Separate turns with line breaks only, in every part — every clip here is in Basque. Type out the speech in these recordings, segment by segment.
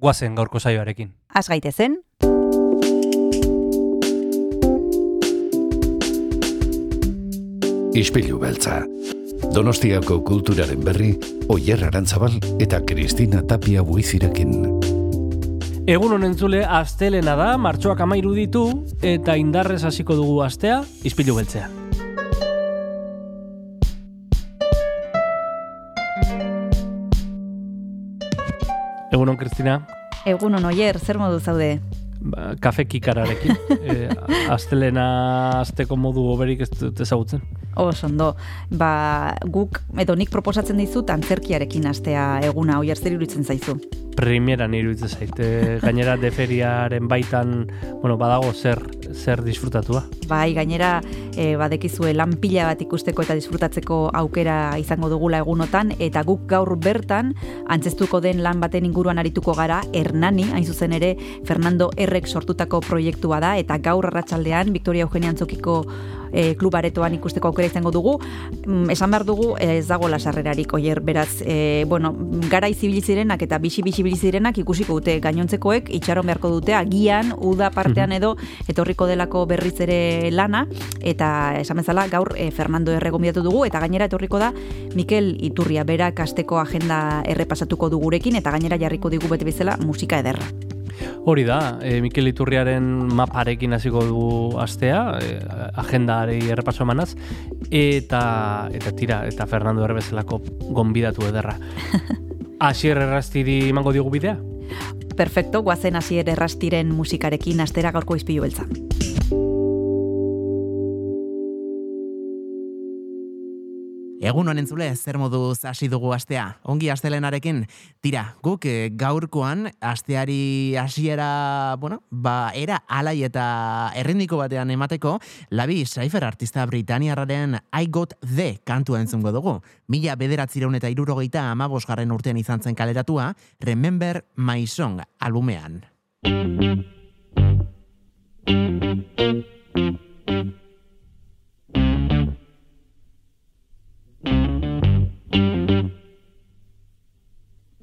guazen gaurko saioarekin.
Az gaitezen,
Ispilu beltza. Donostiako kulturaren berri, Oyer Arantzabal eta Kristina Tapia buizirekin.
Egun honen zule, astelena da, martxoak amairu ditu, eta indarrez hasiko dugu astea, izpilu beltzea. Egunon, Kristina,
egun oier, zer modu zaude?
Ba, kafe kikararekin. e, astelena asteko modu oberik ez dut ezagutzen.
Oso ondo, ba, guk, edo nik proposatzen dizut antzerkiarekin astea eguna, oier zer iruditzen zaizu?
Primieran iruditzen zait. E, gainera deferiaren baitan, bueno, badago zer zer disfrutatua.
Bai, gainera, e, badekizue lan pila bat ikusteko eta disfrutatzeko aukera izango dugula egunotan, eta guk gaur bertan, antzestuko den lan baten inguruan arituko gara, Hernani, hain zuzen ere, Fernando Errek sortutako proiektua da, eta gaur arratsaldean Victoria Eugenia Antzokiko e, klubaretoan ikusteko aukera izango dugu. Mm, esan behar dugu, ez dago lasarrerarik, oier, beraz, e, bueno, gara izibilizirenak eta bisi-bisi zirenak ikusiko dute gainontzekoek itxaron beharko dute agian uda partean edo etorriko delako berriz ere lana eta esan bezala gaur e, Fernando Erre gonbidatu dugu eta gainera etorriko da Mikel Iturria berak asteko agenda errepasatuko dugurekin eta gainera jarriko digu bete bezala musika ederra.
Hori da, e, Mikel Iturriaren maparekin hasiko dugu astea, e, agendari errepaso emanaz, eta, eta tira, eta Fernando Erre bezalako gonbidatu ederra. Asier errastiri emango diogu bidea?
Perfecto, guazen asier errastiren musikarekin astera gaurko izpilu beltza.
Egun honen zule, zer moduz hasi dugu astea. Ongi astelenarekin, tira, guk eh, gaurkoan asteari hasiera, bueno, ba, era alai eta errendiko batean emateko, labi Cypher artista Britaniarraren I Got The kantua entzungo dugu. Mila bederatzireun eta irurogeita amabos garren urtean izan zen kaleratua, Remember My Song albumean.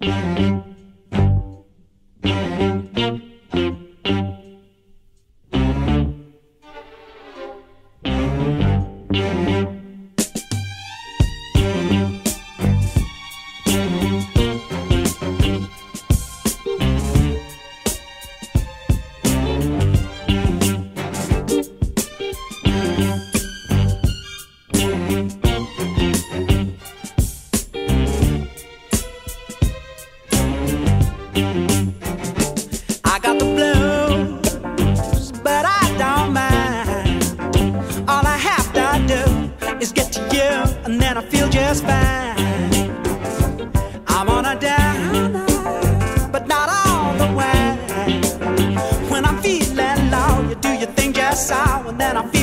I and then I feel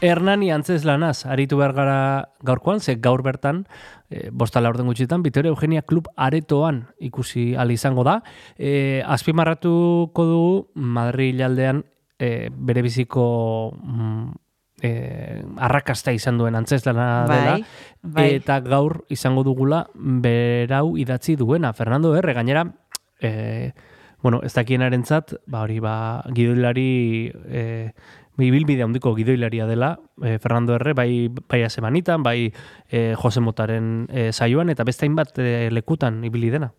Hernani antzez lanaz, aritu behar gara gaurkoan, ze gaur bertan, e, bostala orden gutxitan, Vitoria Eugenia Klub aretoan ikusi ali izango da. E, azpimarratuko du Madrid aldean e, bere biziko mm, e, arrakasta izan duen antzeslana dela,
Bai, bai.
eta gaur izango dugula berau idatzi duena, Fernando Erre, gainera, e, bueno, ez dakienarentzat, ba hori, ba, gidoilari, e, ibilbide handiko gidoilaria dela, e, Fernando Erre, bai, bai asemanitan, bai e, Jose Motaren e, saioan, eta beste hainbat e, lekutan ibili dena.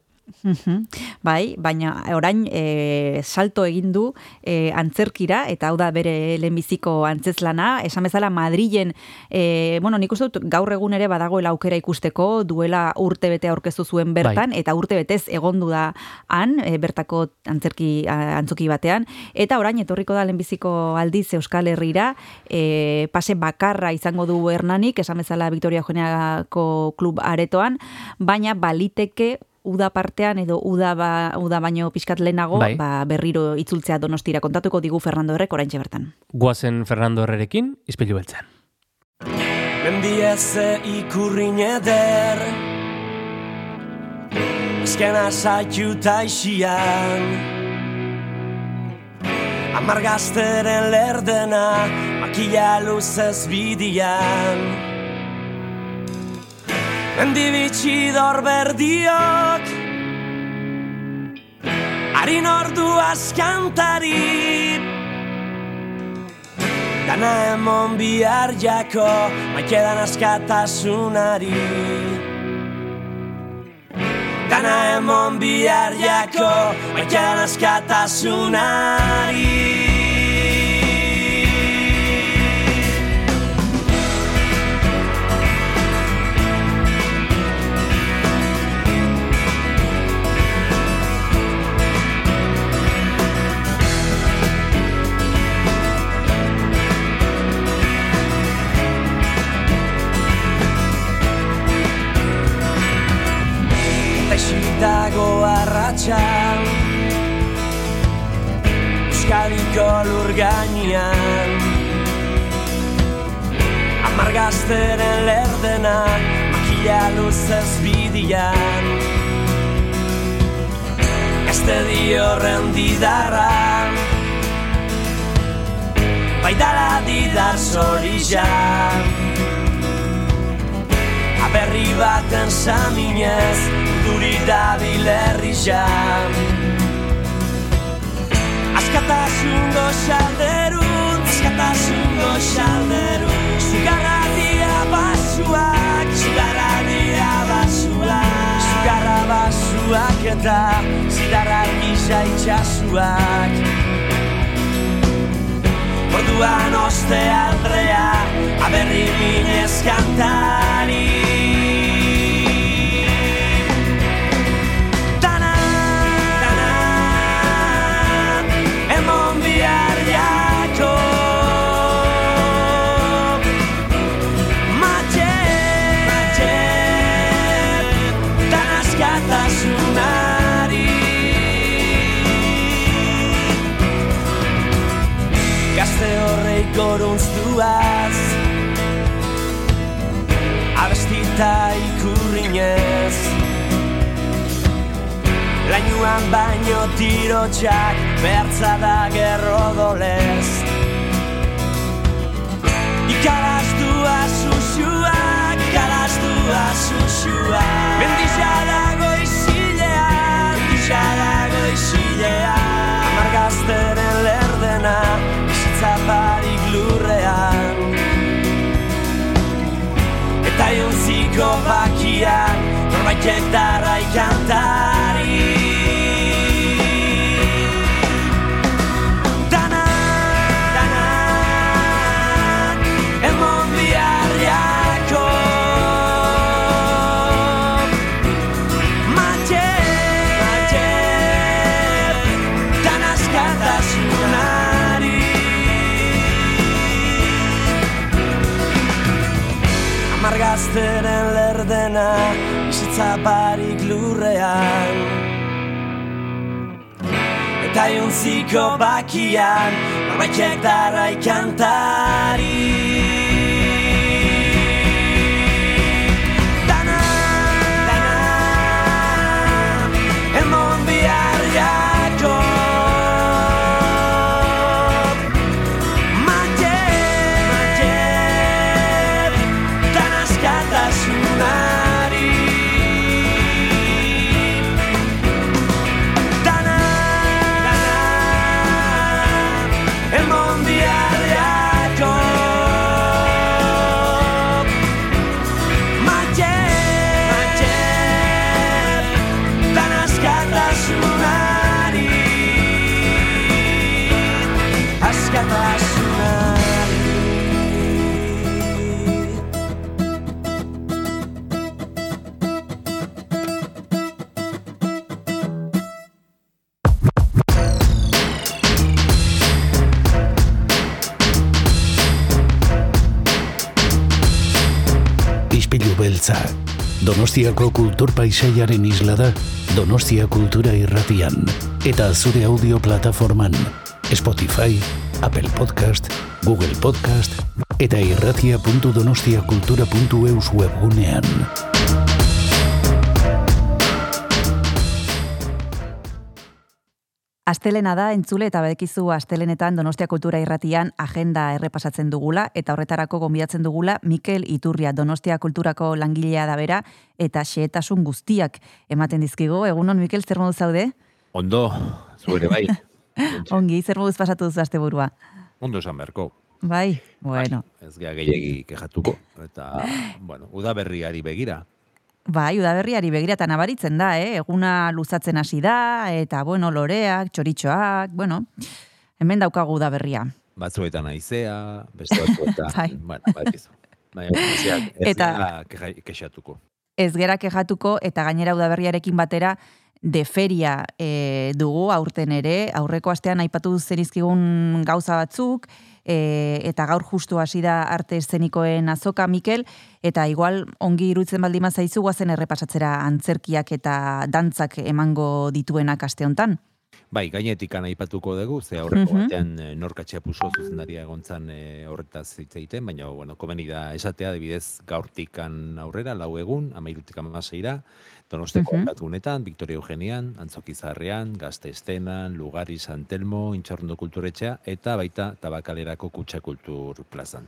Bai, baina orain e, salto egin du e, antzerkira, eta hau da bere lehenbiziko antzezlana, esan bezala Madrilen, e, bueno, nik uste dut gaur egun ere badagoela aukera ikusteko, duela urte bete aurkeztu zuen bertan, eta urte betez egondu da han, e, bertako antzerki a- antzoki batean, eta orain etorriko da lehenbiziko aldiz Euskal Herrira, e, pase bakarra izango du Hernanik, esan bezala Victoria Eugeniako klub aretoan, baina baliteke uda partean edo uda, ba, uda baino pixkat lehenago
Bai.
ba, berriro itzultzea donostira kontatuko digu Fernando Errek oraintxe bertan.
Guazen Fernando Herrerekin, izpilu beltzen.
Mendieze ikurrin eder Azken asaitu taixian Amargazteren lerdena Makila luzez bidian Mendibitxidor berdiok. Harin ordu askantari. Dana emon bihar jako Maikedan askatasunari. Dana emon bihar jako Baikan askatasunari arratxa Euskadiko lur gainean. Amargazteren lerdenak Makila luzez bidian Este di horren didarra Baidala didar zorizan Aberri baten saminez Urduri da bilerri jam. Askatasun goxalderun Askatasun goxalderun Zugarra dia basuak Zugarra dia basuak Zugarra basuak eta Zidarra gisa itxasuak Orduan oste aldrea Aberri minez kantari Gazte horrei gorunztuaz. Abestita ikurrinez. Lainuan baino tirotxak Bertza da gerro dolez Ikalaztua susuak Ikalaztua susuak Mendizia dago izilean Mendizia dago izilean Amargazteren lerdena Bizitza barik lurrean. Eta jontziko bakian Norbaitek darrai kantari Amargazteren lerdena Bizitza barik lurrean. Eta jontziko bakian Norbaitek darrai kantari
beltza. Donostiako kultur paisaiaren isla da Donostia Kultura Irratian eta zure audio plataforman Spotify, Apple Podcast, Google Podcast eta irratia.donostiakultura.eus webgunean.
Astelena da entzule eta badekizu astelenetan Donostia Kultura Irratian agenda errepasatzen dugula eta horretarako gonbidatzen dugula Mikel Iturria Donostia Kulturako langilea da bera eta xehetasun guztiak ematen dizkigu. Egunon Mikel zer moduz zaude?
Ondo, zuere bai.
Ongi, zer moduz pasatu duzu asteburua?
Ondo esan beharko.
Bai, bueno.
Ez gea gehiagi kejatuko. Eta, bueno, udaberriari begira.
Bai, udaberriari begirata nabaritzen da, eh? Eguna luzatzen hasi da, eta, bueno, loreak, txoritxoak, bueno, hemen daukagu udaberria.
Batzuetan aizea, beste batzuetan,
Bai.
bueno. Baina, ez
Eta-
keja- kexatuko.
Ez gera kejatuko, eta gainera udaberriarekin batera, de feria e, dugu aurten ere, aurreko astean aipatu zenizkigun gauza batzuk, e, eta gaur justu hasi da arte eszenikoen azoka, Mikel, eta igual ongi irutzen baldima zaizu guazen errepasatzera antzerkiak eta dantzak emango dituenak aste hontan.
Bai, gainetik aipatuko dugu, ze aurreko
Mhm.
batean eh, norkatxea puso zuzendaria egontzan e, horretaz hitz egiten, baina, bueno, komeni da esatea, adibidez, gaurtikan aurrera, lau egun, amairutik amaseira, Donosteko
Mhm.
uh Victoria Eugenian, Antzoki Zaharrean, Gazte Estenan, Lugari, San Telmo, Intxarrondo Kulturetxea, eta baita Tabakalerako Kutxa Kultur Plazan.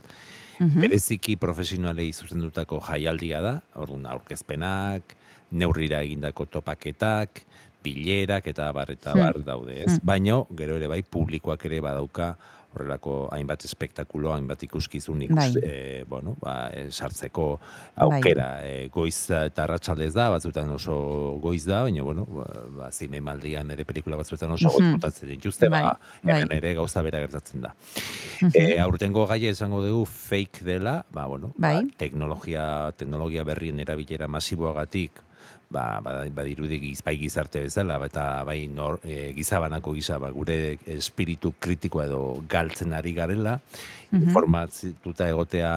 Mhm.
Bereziki profesionalei zuzendutako jaialdia da, orduan aurkezpenak, neurrira egindako topaketak, bilerak eta bar eta
Hmm.
bar daude, ez? Baino, gero ere bai, publikoak ere badauka horrelako hainbat espektakulo, hainbat ikuskizun ikus,
Bai.
eh, bueno, ba, eh, sartzeko aukera eh, goiz eta arratsaldez da, batzuetan oso goiz da, baina, bueno, ba, ba zinemaldian ere pelikula batzuetan oso
Mhm.
goiz botatzen dituzte, ba,
Bai, bai.
hemen ere gauza bera gertatzen da.
Mhm.
E, aurtengo gaia esango dugu fake dela, ba, bueno,
Bai.
ba, teknologia, teknologia berrien erabilera masiboagatik, ba, ba, badirudi bai gizarte bezala, ba, eta bai nor, e, gizabanako gisa, ba, gure espiritu kritikoa edo galtzen ari garela,
Mhm.
informatzituta egotea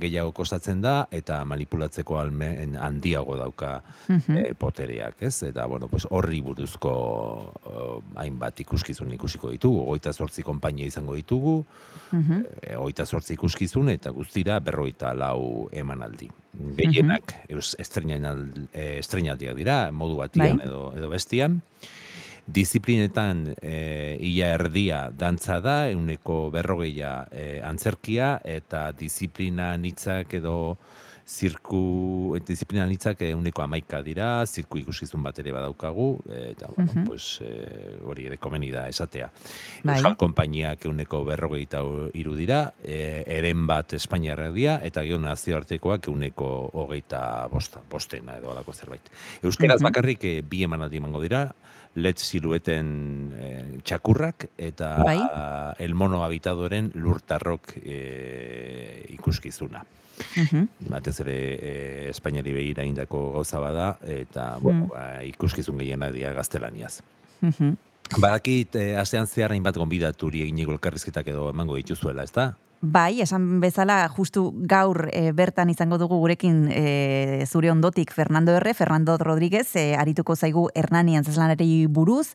gehiago kostatzen da, eta manipulatzeko almen handiago dauka
Mhm.
e, potereak, ez? Eta, bueno, pues, horri buruzko o, hainbat ikuskizun ikusiko ditugu, hogeita zortzi konpainia izango ditugu,
Mhm.
e, hogeita zortzi ikuskizun eta guztira berroita lau emanaldi. Gehienak estrenal- eh, estrenaldiak dira, modu batian
Bai.
edo, edo bestian. Disiplinetan e, ia erdia dantza da, euneko berrogeia e, antzerkia, eta disiplina nitzak edo zirku, eh, disiplina nitzak euneko amaika dira, zirku ikuskizun bat ere badaukagu, eta, bueno,
Mhm.
pues, e, hori ere komeni da esatea.
Bai.
Euskal konpainiak euneko berrogeita iru dira, e, eren bat Espainiarrak dira, eta gero nazioartekoak euneko hogeita bosta, bostena edo alako zerbait. Euskeraz
Mhm.
bakarrik e, bi emanaldi emango dira, let silueten e, txakurrak eta
Bai.
a, el mono habitadoren lurtarrok e, ikuskizuna.
Mhm.
Batez ere e, Espainiari begira indako gauza bada, eta bueno,
Mm.
ba, ikuskizun gehiena dira gaztelaniaz.
Mhm.
Badakit, eh, astean zehar hainbat gonbidaturi eginiko elkarrizketak edo emango dituzuela, ez da?
Bai, esan bezala, justu gaur e, bertan izango dugu gurekin e, zure ondotik Fernando R. Fernando Rodríguez, e, arituko zaigu Hernani antzeslanari buruz.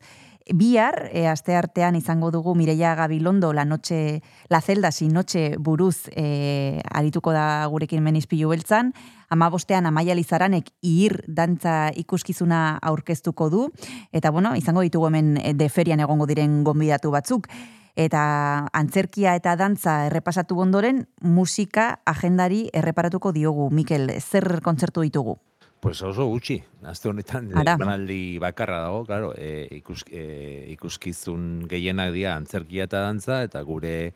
Bihar, e, aste artean izango dugu Mireia Gabilondo, la noche, la celda sin noche buruz e, arituko da gurekin menizpilu beltzan. Ama bostean Amaia Lizaranek ihir dantza ikuskizuna aurkeztuko du. Eta bueno, izango ditugu hemen e, deferian egongo diren gonbidatu batzuk. Eta antzerkia eta dantza errepasatu ondoren, musika agendari erreparatuko diogu. Mikel, zer kontzertu ditugu?
Pues oso gutxi. Aste honetan
Ara.
emanaldi bakarra dago, claro, e, ikus, e, ikuskizun gehienak dira antzerkia eta dantza eta gure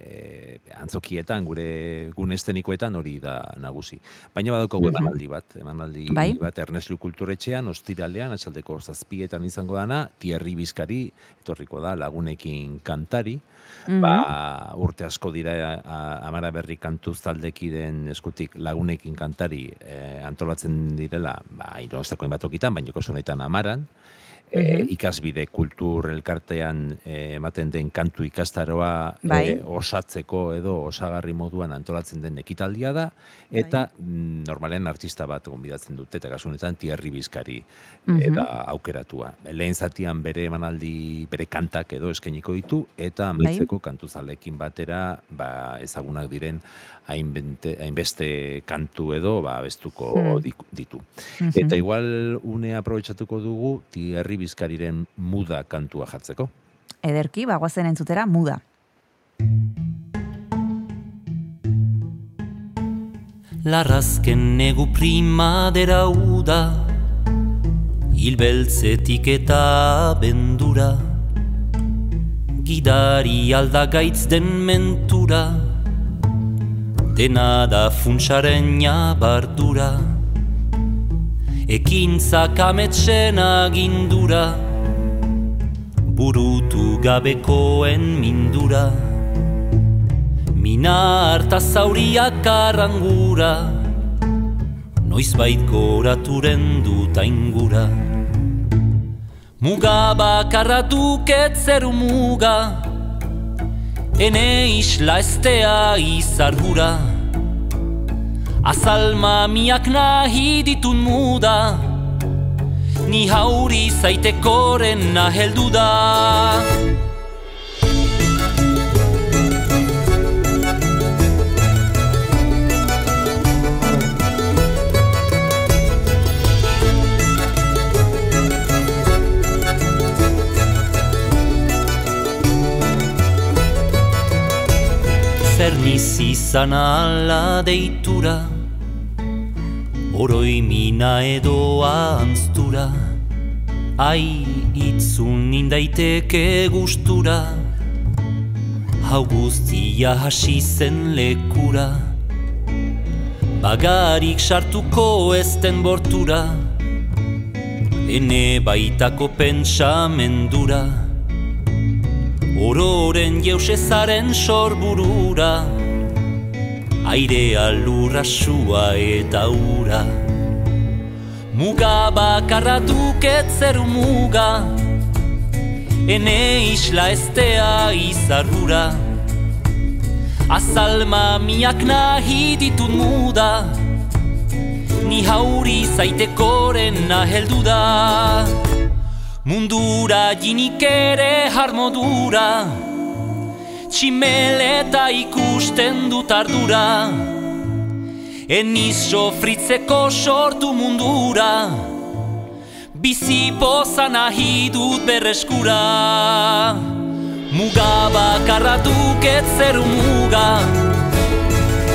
e, antzokietan, gure gune estenikoetan hori da nagusi. Baina badaukagu
Mhm.
emanaldi bat, emanaldi
Bai.
bat Erneslu kulturetxean, ostiralean, atxaldeko zazpietan izango dana, Tierri Bizkari, etorriko da lagunekin kantari,
Mhm.
ba, urte asko dira amara berri kantuz taldekiden eskutik lagunekin kantari eh, antolatzen direla, ba, irostako batokitan, baina kasu honetan amaran, e, ikasbide kultur elkartean eh, ematen den kantu ikastaroa
Bai.
eh, osatzeko edo osagarri moduan antolatzen den ekitaldia da, eta mm, normalean artista bat gonbidatzen dute, eta kasu honetan Tierri Bizkari
Mhm.
eta aukeratua. Lehen zatian bere emanaldi, bere kantak edo eskainiko ditu, eta amaitzeko kantuzalekin batera ba, ezagunak diren hainbente, hainbeste kantu edo ba, bestuko
Hmm.
dik- ditu.
Mhm.
Eta igual une aprobetsatuko dugu Tierri Bizkariren muda kantua jartzeko.
Ederki, bagoazen entzutera, muda.
Larrazken negu primadera uda Hilbeltzetik eta bendura Gidari aldagaitz den mentura Dena da funtsaren bardura Ekintzak ametsen agindura Burutu gabekoen mindura. Mina harta zauriak arrangura Noizbait goraturen dut aingura. Muga bakarra duket zeru muga Ene isla estea izargura Azal mamiak nahi ditun muda. Ni hauri zaitekoren naheldu da Zer niz izan ala deitura Oroi mina edo anztura Ai itzun indaiteke gustura. Hau guztia hasi zen lekura Bagarik sartuko ezten bortura Ene baitako pentsamendura Ororen jeusezaren sorburura Airea lurra sua eta ura. Muga bakarra duket zeru muga Ene isla estea izargura Azal mamiak nahi ditut muda Ni hauri zaitekoren naheldu da Mundura jinik ere harmodura Tximeleta ikusten dut ardura. Eniz sofritzeko sortu mundura. Bizi poza nahi dut berreskura. Muga bakarra duket zeru muga.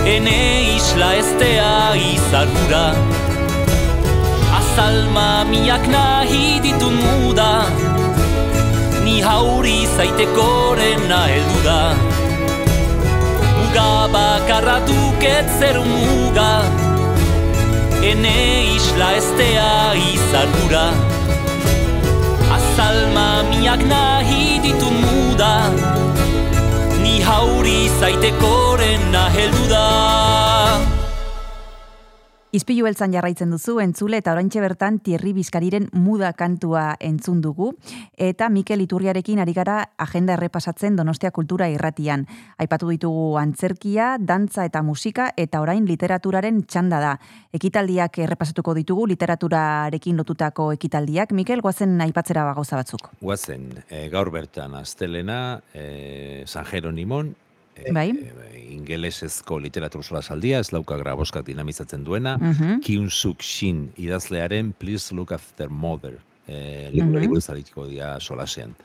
Ene isla estea izargura Azal mamiak nahi ditun muda. Ni hauri zaitekoren naheldu da. Muga bakarra duket zer muga. Ene isla estea izargura Azal mamiak nahi ditun muda. Ni hauri zaitekoren naheldu da
Izpilu beltzan jarraitzen duzu, entzule eta oraintxe bertan Tierri Bizkariren muda kantua entzun dugu, eta Mikel Iturriarekin ari gara agenda errepasatzen Donostia Kultura irratian. Aipatu ditugu antzerkia, dantza eta musika, eta orain literaturaren txanda da. Ekitaldiak errepasatuko ditugu, literaturarekin lotutako ekitaldiak. Mikel, guazen aipatzera bagoza batzuk.
Guazen, e, gaur bertan astelena, e, San Jeronimon,
Bai.
e, ingelesezko literatur solasaldia, ez lauka graboskak dinamizatzen duena,
Mhm.
Kyun Suk Shin idazlearen Please Look After Mother, e,
Mhm.
buruz arituko dira solasean.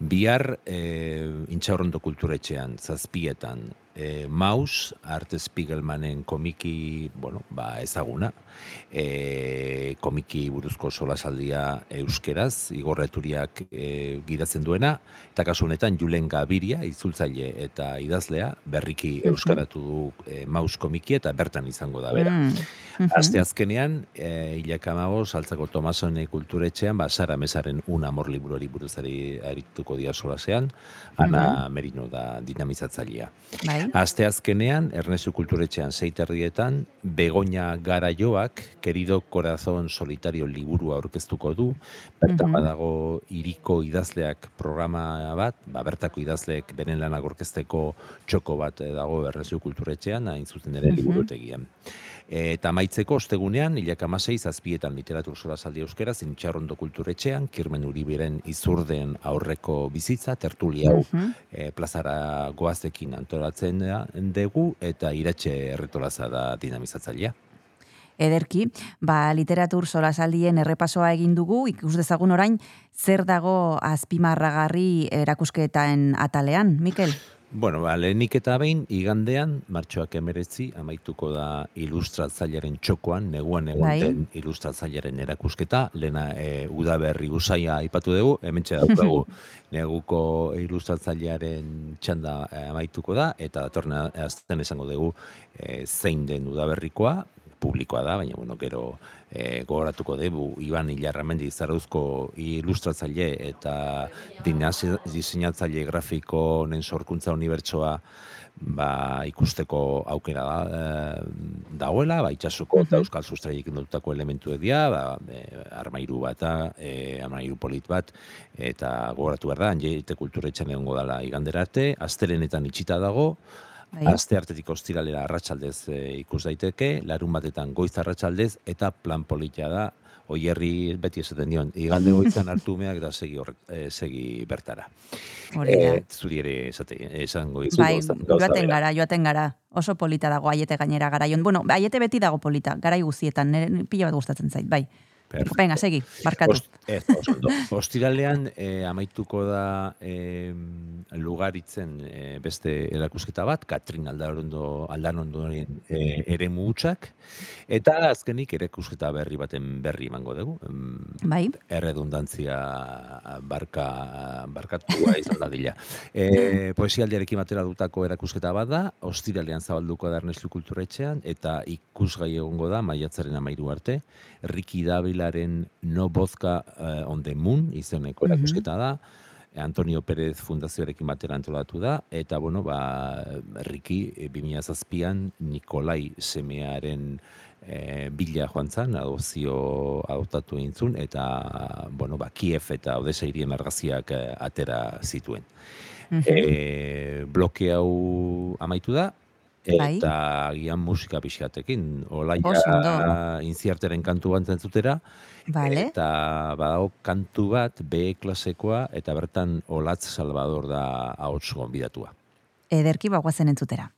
Bihar e, intxaurrondo kulturetxean, zazpietan, e, Maus, Arte Spiegelmanen komiki, bueno, ba, ezaguna, e, komiki buruzko solasaldia euskeraz, igorreturiak e, gidatzen duena, eta kasu honetan Julen Gabiria, itzultzaile eta idazlea, berriki euskaratu du e, Maus komiki eta bertan izango da bera.
Mm. Mhm.
Aste azkenean, e, hilak amago, saltzako Tomasone kulturetxean, ba, Sara Mesaren un amor liburuari buruzari arituko dia solasean, Ana Merino da dinamizatzailea.
Bai.
Aste azkenean, Ernestu kulturetxean zeiterdietan, Begoña Garaioak, Querido Corazón Solitario liburua aurkeztuko du, bertan badago iriko idazleak programa bat, ba, bertako idazleek beren lanak aurkezteko txoko bat eh, dago Ernestu kulturetxean, hain zuzen ere liburutegian. Eta amaitzeko ostegunean, hilak amasei, zazpietan literatur solasaldi euskera, zintxarrondo kulturetxean, Kirmen Uribiren izurden aurreko bizitza, tertulia hau
Mhm.
e, plazara goazekin antolatzen dugu, eta iratxe erretolaza da dinamizatzailea.
Ederki, ba, literatur solasaldien errepasoa egin dugu, ikus dezagun orain, zer dago azpimarragarri erakusketan atalean, Mikel?
Bueno, ba, lehenik eta behin, igandean, martxoak emeretzi, amaituko da ilustratzailearen txokoan, neguan egon
Bai.
ilustratzailearen erakusketa, lehena e, udaberri usaia aipatu dugu, hemen daukagu neguko ilustratzailearen txanda e, amaituko da, eta datorna azten esango dugu e, zein den udaberrikoa, publikoa da, baina bueno, gero e, gogoratuko dugu Iban Ilarramendi Zarauzko ilustratzaile eta dinasi- diseinatzaile grafiko honen sorkuntza unibertsoa ba, ikusteko aukera da, e, dagoela, ba, itxasuko eta euskal sustraiek indutako elementu dira, ba, e, armairu bata, e, armairu polit bat, eta gogoratu behar da, kulturetxan egongo dala iganderarte, astelenetan itxita dago,
Bai.
Aste hartetik ostiralera arratsaldez e, ikus daiteke, larun batetan goiz arratsaldez eta plan politia da. Oierri beti esaten dion, igande goizan hartu meak da segi, horret, e, segi bertara.
Hori da.
E, zuri ere esate, esango dizu.
Bai, joaten gara, joaten gara. Oso polita dago aiete gainera garaion. Bueno, aiete beti dago polita, garai guztietan, nire pila bat gustatzen zait, bai.
Perfecto.
Venga, segi, barkatu.
Ost, ez, ondo. Ostiralean eh, amaituko da eh, lugaritzen eh, beste erakusketa bat, Katrin Aldarondo, Aldarondoren eh, ere hutsak eta azkenik erakusketa berri baten berri emango dugu.
Bai,
erredundantzia barka, barkatua izan dadila. E, poesialdiarekin batera dutako erakusketa bat da, ostiralean zabalduko da Ernestu Kulturetxean, eta ikusgai egongo da, maiatzaren amairu arte, Riki Dabilaren No Bozka uh, on the Moon izeneko erakusketa da, Antonio Pérez Fundazioarekin batera antolatu da, eta, bueno, ba, Riki, e, 2007an Nikolai semearen e, bila joan zan, adopzio adoptatu egin zuen, eta, bueno, ba, Kiev eta Odessa hirien argaziak eh, atera zituen. E, bloke hau amaitu da,
Bai.
eta agian musika pixkatekin, olaia inziarteren kantu bat entzutera,
Vale.
Eta badago kantu bat B klasekoa eta bertan Olatz Salvador da ahots gonbidatua.
ederki bagoazen entzutera.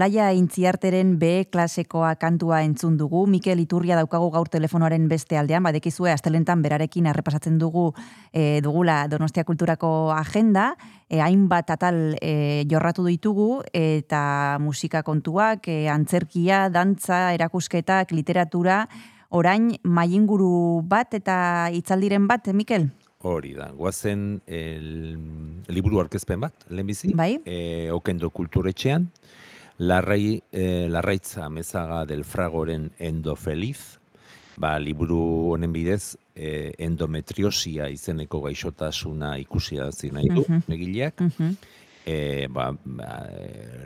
Olaia Intziarteren B klasekoa kantua entzun dugu. Mikel Iturria daukagu gaur telefonoaren beste aldean, badekizue astelentan berarekin errepasatzen dugu e, dugula Donostia Kulturako agenda, e, hainbat atal e, jorratu ditugu eta musika kontuak, e, antzerkia, dantza, erakusketak, literatura, orain mainguru bat eta hitzaldiren bat, Mikel?
Hori da, guazen el, liburu arkezpen bat, lehenbizi,
Bai.
e, okendo kulturetxean, larrai, e, larraitza mezaga del fragoren endo feliz, ba, liburu honen bidez, e, endometriosia izeneko gaixotasuna ikusi nahi du,
Mhm.
egileak,
Mhm.
e, ba, ba,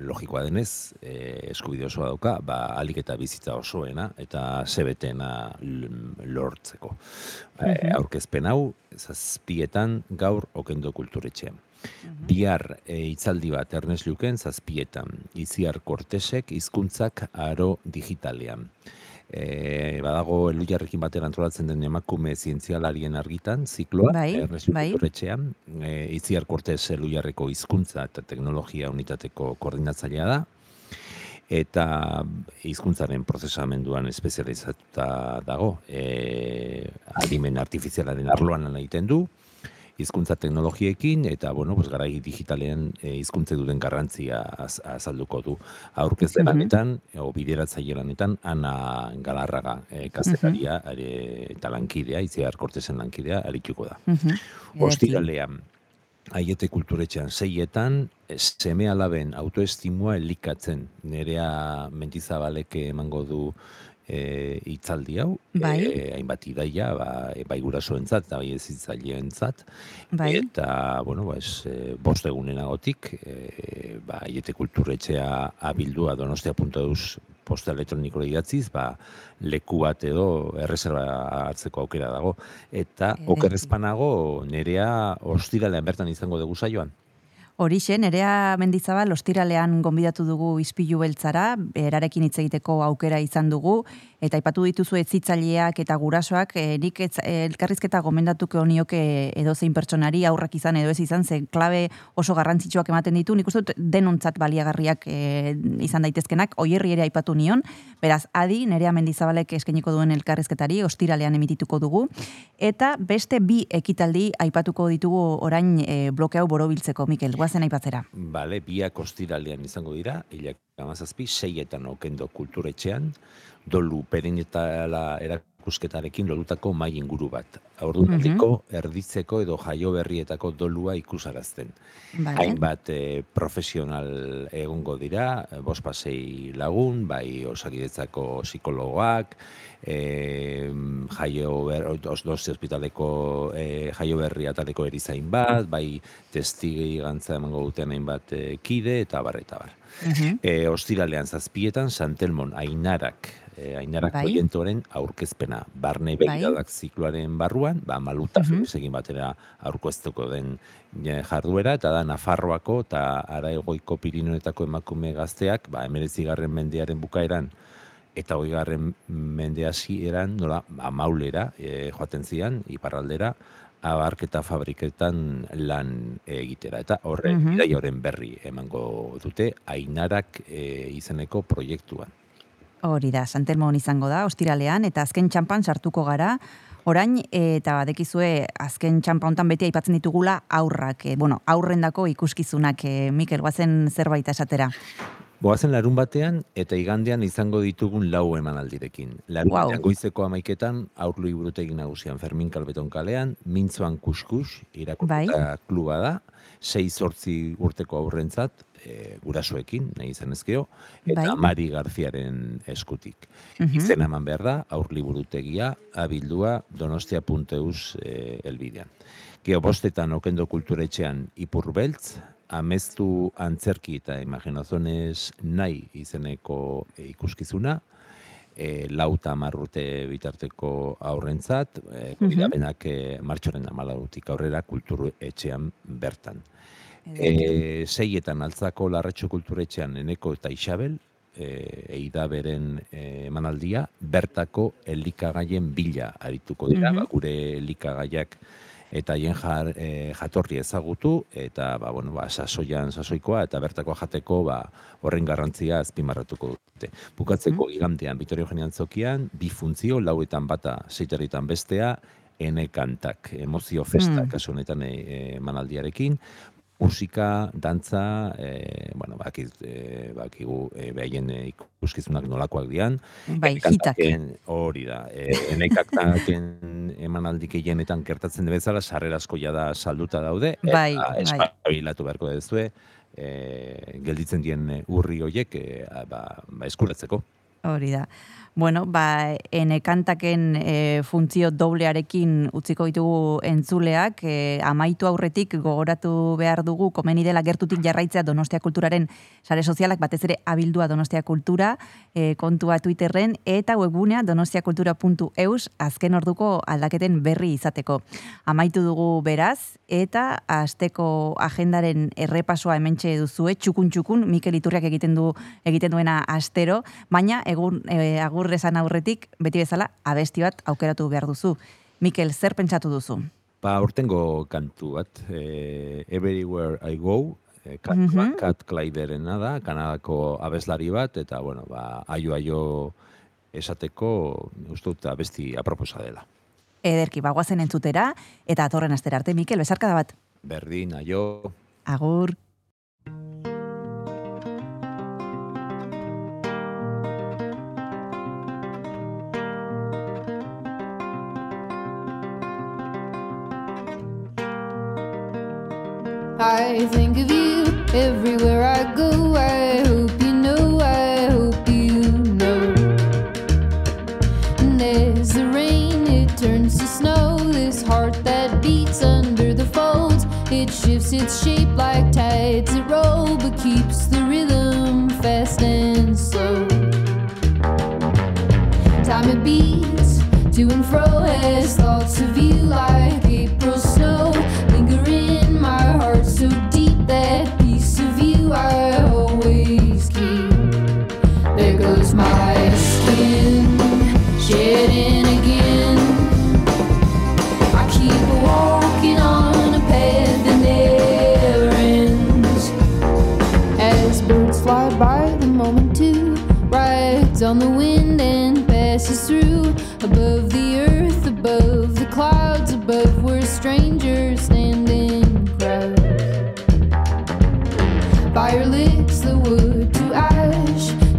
logikoa denez, e, eskubide osoa dauka, ba, alik eta bizitza osoena, eta sebetena lortzeko. E, aurkezpen hau, zazpietan gaur okendo kulturetxean. Bihar e, hitzaldi bat Ernest Luken zazpietan, Iziar Kortesek hizkuntzak aro digitalean. E, badago elujarrekin batera antolatzen den emakume zientzialarien argitan, zikloa,
Bai,
Ernest
bai.
kulturetxean, e, Itziar Kortes elujarreko hizkuntza eta teknologia unitateko koordinatzailea da, eta hizkuntzaren prozesamenduan espezializatuta dago, e, adimen artifizialaren arloan egiten du, hizkuntza teknologiekin eta bueno, pues garai digitalean e, hizkuntze duten garrantzia az, azalduko du. Aurkezle
Mhm.
lanetan o bideratzaile lanetan Ana Galarraga e, kazetaria are, eta lankidea, Itziar Kortesen lankidea arituko da.
Mhm.
Ostiralean, aiete kulturetxean seietan, eh, seme alaben autoestimua elikatzen. Nerea mentizabalek emango du e, hitzaldi hau,
Bai.
e, hainbat idaia, ba, e, bai gurasoentzat eta bai ezitzaileentzat,
Bai.
eta, bueno, ba, es, e, bost egunenagotik, e, ba, aiete kulturetxea abildua donostia.eus posta elektronikora idatziz, ba, leku bat edo erreserba hartzeko aukera dago. Eta okerrezpanago nerea ostiralean bertan izango dugu saioan.
Horixe, nerea mendizabal ostiralean gonbidatu dugu izpilu beltzara, berarekin hitz egiteko aukera izan dugu, eta aipatu dituzu etzitzaileak eta gurasoak, e, nik etz, eh, elkarrizketa gomendatuko nioke edozein pertsonari aurrak izan edo ez izan, ze klabe oso garrantzitsuak ematen ditu, nik uste dut denontzat baliagarriak e, izan daitezkenak, oierri ere aipatu nion, beraz, adi, nerea mendizabalek eskeniko duen elkarrizketari, ostiralean emitituko dugu, eta beste bi ekitaldi aipatuko ditugu orain e, bloke hau borobiltzeko, Mikel, guazen aipatzera.
Bale, biak ostiralean izango dira, hilak amazazpi, seietan okendo kulturetxean, dolu perinetala erakusketarekin lolutako mai inguru bat. Aurdunaldiko, erditzeko edo jaio berrietako dolua ikusarazten.
Vale.
Hainbat eh, profesional egongo dira, eh, bost pasei lagun, bai osakidetzako psikologoak, eh, jaio ber, os, dosi ospitaleko eh, jaio berri ataleko erizain bat, bai testigi gantza emango duten hainbat eh, kide, eta bar, eta bar.
Mhm.
E, ostiralean zazpietan, Santelmon, Ainarak, e, Ainarak
Bai.
proiektuaren aurkezpena. Barne
Bai.
begiradak zikloaren barruan, ba, maluta
Mhm.
egin batera aurkeztuko den e, jarduera, eta da Nafarroako eta Araegoiko Pirinoetako emakume gazteak, ba, emerezigarren mendearen bukaeran, eta hoigarren mende hasieran nola amaulera e, joaten zian, iparraldera, abarketa fabriketan lan egitera. Eta horren,
Mhm.
mm horren berri emango dute, ainarak e, izeneko proiektuan.
Hori da, Santelmon izango da, ostiralean, eta azken txampan sartuko gara, orain, eh, eta badekizue, azken txampa hontan beti aipatzen ditugula aurrak, eh, bueno, aurrendako ikuskizunak, eh, Mikel, guazen zerbait esatera.
Boazen larun batean eta igandean izango ditugun lau emanaldirekin. Larun batean goizeko amaiketan aurlu iburutegi nagusian Fermin Kalbeton kalean, mintzoan kuskus irakurketa kluba da, sei sortzi urteko aurrentzat, e, gurasoekin, nahi izan ezkeo, eta
Bai.
Mari Garziaren eskutik.
Mhm.
Izen eman behar da, aur liburutegia, abildua, donostia.eus e, elbidean. Geo bostetan okendo kulturetxean ipur beltz, amestu antzerki eta imaginazones nahi izeneko e, ikuskizuna, e, lauta marrute bitarteko aurrentzat, e,
Mhm.
benak e, martxoren amalautik aurrera kulturu etxean bertan. E, seietan altzako larretxo kulturetxean eneko eta Isabel, e, eida beren e, emanaldia, bertako elikagaien bila arituko dira,
Mhm.
ba, gure elikagaiak eta hien jar, e, jatorri ezagutu, eta ba, bueno, ba, sasoian sasoikoa, eta bertakoa jateko ba, horren garrantzia azpimarratuko dute. Bukatzeko igandean, Vitorio Eugenia Antzokian, bi funtzio, lauetan bata, seiterritan bestea, ene kantak, emozio festa,
Mm.
kasu honetan e, e, manaldiarekin, musika, dantza, e, bueno, bakit, e, bakigu e, behaien e, ikuskizunak nolakoak dian,
Bai, hitak.
Hori da. E, Enekaktaken emanaldik gehienetan gertatzen bezala, sarrera asko da salduta daude,
Bai,
eta
bai.
espabilatu beharko dezue, e, gelditzen dien urri hoiek e, ba, ba, eskuratzeko.
Hori da. Bueno, ba, ene kantaken e, funtzio doblearekin utziko ditugu entzuleak, e, amaitu aurretik gogoratu behar dugu komeni dela gertutik jarraitzea Donostia Kulturaren sare sozialak batez ere abildua Donostia Kultura, e, kontua Twitterren eta webgunea donostiakultura.eus azken orduko aldaketen berri izateko. Amaitu dugu beraz eta asteko agendaren errepasoa hementxe duzue txukun txukun Mikel Iturriak egiten du egiten duena astero, baina egun e, agur esan aurretik beti bezala abesti bat aukeratu behar duzu. Mikel, zer pentsatu duzu?
Ba, urtengo kantu bat, e, Everywhere I Go, e, Kat,
Mhm.
Kat Clyderena da, Kanadako abeslari bat, eta, bueno, ba, aio-aio esateko, uste dut abesti aproposa dela.
Ederki, bagoazen entzutera, eta atorren astera arte, Mikel, bezarkada bat.
Berdin, aio,
Agur.
I think of you everywhere I go. I hope you know, I hope you know. And as the rain, it turns to snow. This heart that beats under the folds, it shifts its shape like tides that roll, but keeps the rhythm fast and slow. Time it beats to and fro as thoughts of you like April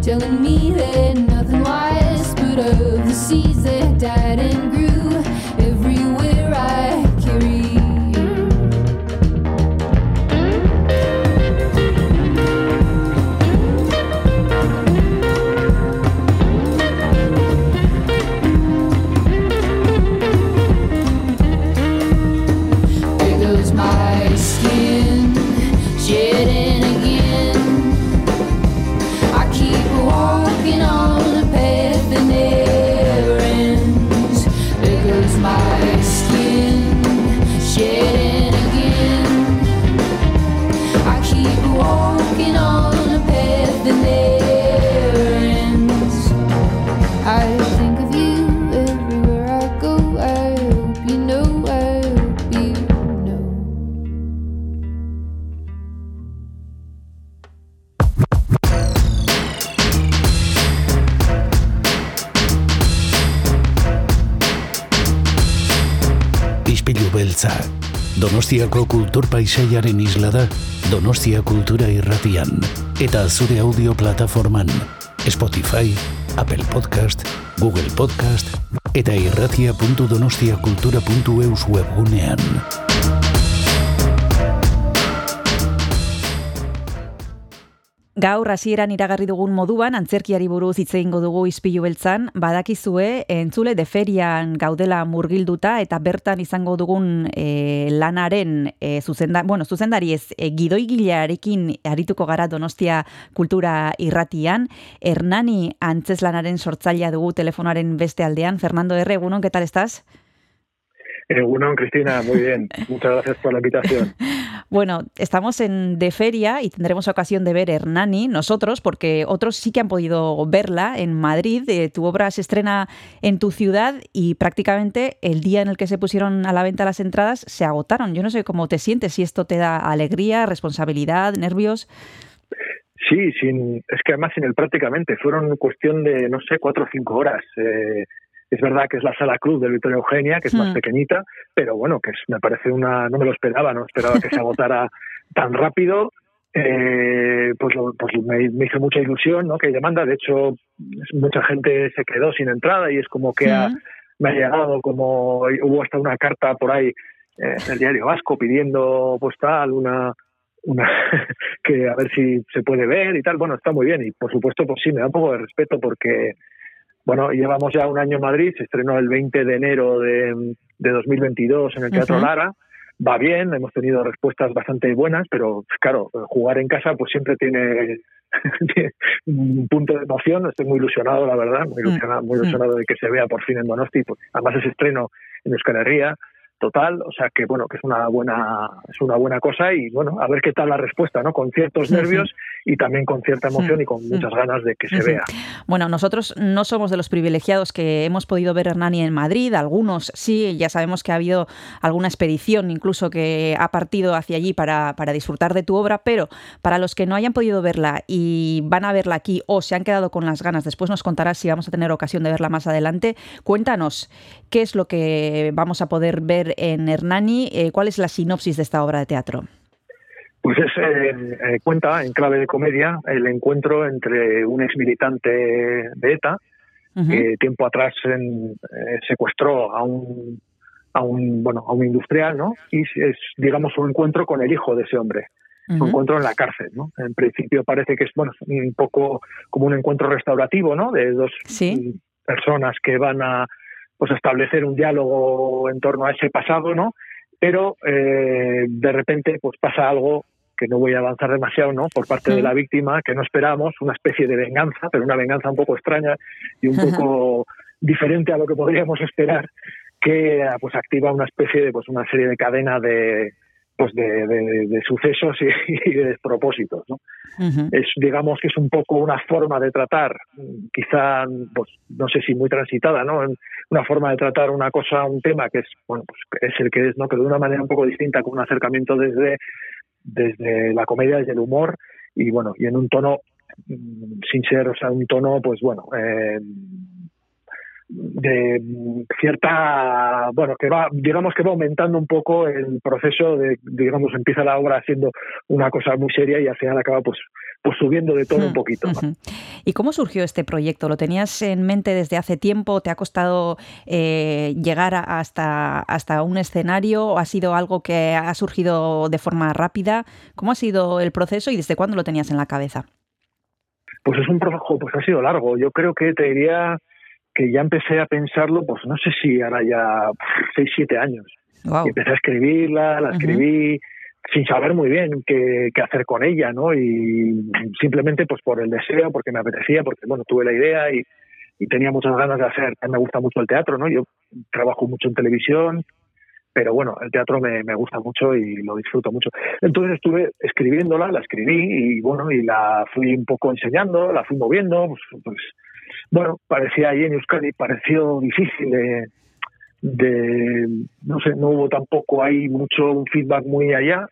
telling me that nothing lasts but of the seeds that died and
Donostiako kultur paisaiaren isla da Donostia Kultura Irratian eta zure audio plataforman Spotify, Apple Podcast, Google Podcast eta irratia.donostiakultura.eus webgunean.
Gaur hasieran iragarri dugun moduan antzerkiari buruz hitz egingo dugu Ispilu beltzan, badakizue entzule de ferian gaudela murgilduta eta bertan izango dugun e, lanaren e, zuzenda, bueno, zuzendari ez e, gidoigilearekin arituko gara Donostia Kultura Irratian, Hernani antzeslanaren sortzailea dugu telefonoaren beste aldean, Fernando R, egunon, ¿qué tal estás?
Uno, Cristina, muy bien. Muchas gracias por la invitación.
Bueno, estamos en de feria y tendremos ocasión de ver Hernani, nosotros, porque otros sí que han podido verla en Madrid. Eh, tu obra se estrena en tu ciudad y prácticamente el día en el que se pusieron a la venta las entradas se agotaron. Yo no sé cómo te sientes, si esto te da alegría, responsabilidad, nervios.
Sí, sin, es que además sin el prácticamente, fueron cuestión de, no sé, cuatro o cinco horas. Eh, es verdad que es la sala cruz de Victoria Eugenia, que es más
Hmm.
pequeñita, pero bueno, que es, me parece una, no me lo esperaba, no esperaba que se agotara tan rápido. Eh, pues lo- pues me, me hizo mucha ilusión, ¿no? Que hay demanda, de hecho, mucha gente se quedó sin entrada y es como que ha-
Mm.
me ha llegado como hubo hasta una carta por ahí eh, en el diario Vasco pidiendo pues tal una una que a ver si se puede ver y tal bueno está muy bien y por supuesto pues sí me da un poco de respeto porque bueno llevamos ya un año en Madrid se estrenó el 20 de enero de, de 2022 en el Teatro. Lara va bien hemos tenido respuestas bastante buenas pero claro jugar en casa pues siempre tiene un punto de emoción estoy muy ilusionado la verdad muy ilusionado, muy
Mm.
ilusionado de que se vea por fin en Donosti pues, además es estreno en Euskal Herria total, o sea que bueno, que es una buena es una buena cosa y bueno, a ver qué tal la respuesta, ¿no? Con ciertos nervios y también con cierta emoción y con muchas ganas de que se vea.
Bueno, nosotros no somos de los privilegiados que hemos podido ver Hernani en Madrid, algunos sí, ya sabemos que ha habido alguna expedición incluso que ha partido hacia allí para, para disfrutar de tu obra, pero para los que no hayan podido verla y van a verla aquí o se han quedado con las ganas, después nos contarás si vamos a tener ocasión de verla más adelante, cuéntanos qué es lo que vamos a poder ver en Hernani, eh, cuál es la sinopsis de esta obra de teatro.
Pues es eh, eh, cuenta en clave de comedia el encuentro entre un ex militante de ETA que tiempo atrás en- eh, secuestró a un a un bueno a un industrial, ¿no? Y es digamos un encuentro con el hijo de ese hombre. un encuentro en la cárcel, ¿no? En principio parece que es bueno un poco como un encuentro restaurativo, ¿no? De dos
Sí.
personas que van a pues establecer un diálogo en torno a ese pasado, ¿no? Pero eh, de repente pues pasa algo que no voy a avanzar demasiado, ¿no? Por parte de la víctima que no esperamos, una especie de venganza, pero una venganza un poco extraña y un poco diferente a lo que podríamos esperar, que ah, pues activa una especie de pues una serie de cadena de pues de, de- de sucesos y, y de despropósitos, ¿no? Es digamos que es un poco una forma de tratar quizá pues no sé si muy transitada no una forma de tratar una cosa un tema que es bueno pues que es el que es no pero de una manera un poco distinta con un acercamiento desde desde la comedia desde el humor y bueno y en un tono mm, sin ser o sea un tono pues bueno eh, de mm, cierta bueno que va digamos que va aumentando un poco el proceso de digamos empieza la obra siendo una cosa muy seria y al final acaba pues pues subiendo de todo un poquito ¿no?
Ujú. ¿Y cómo surgió este proyecto? ¿Lo tenías en mente desde hace tiempo? ¿Te ha costado eh, llegar a- hasta, hasta un escenario? ¿O ha sido algo que ha surgido de forma rápida? ¿Cómo ha sido el proceso y desde cuándo lo tenías en la cabeza?
pues es un proceso pues ha sido largo yo creo que te diría que ya empecé a pensarlo pues no sé si ahora ya pff, seis siete años
Wow.
y empecé a escribirla, la escribí sin saber muy bien qué, qué hacer con ella, ¿no? Y simplemente pues por el deseo, porque me apetecía, porque bueno, tuve la idea y, y tenía muchas ganas de hacer. A mí me gusta mucho el teatro, ¿no? Yo trabajo mucho en televisión, pero bueno, el teatro me, me gusta mucho y lo disfruto mucho. Entonces estuve escribiéndola, la escribí y bueno, y la fui un poco enseñando, la fui moviendo, pues, pues bueno, parecía ahí en Euskadi, pareció difícil de, de, no sé, no hubo tampoco ahí mucho un feedback muy allá.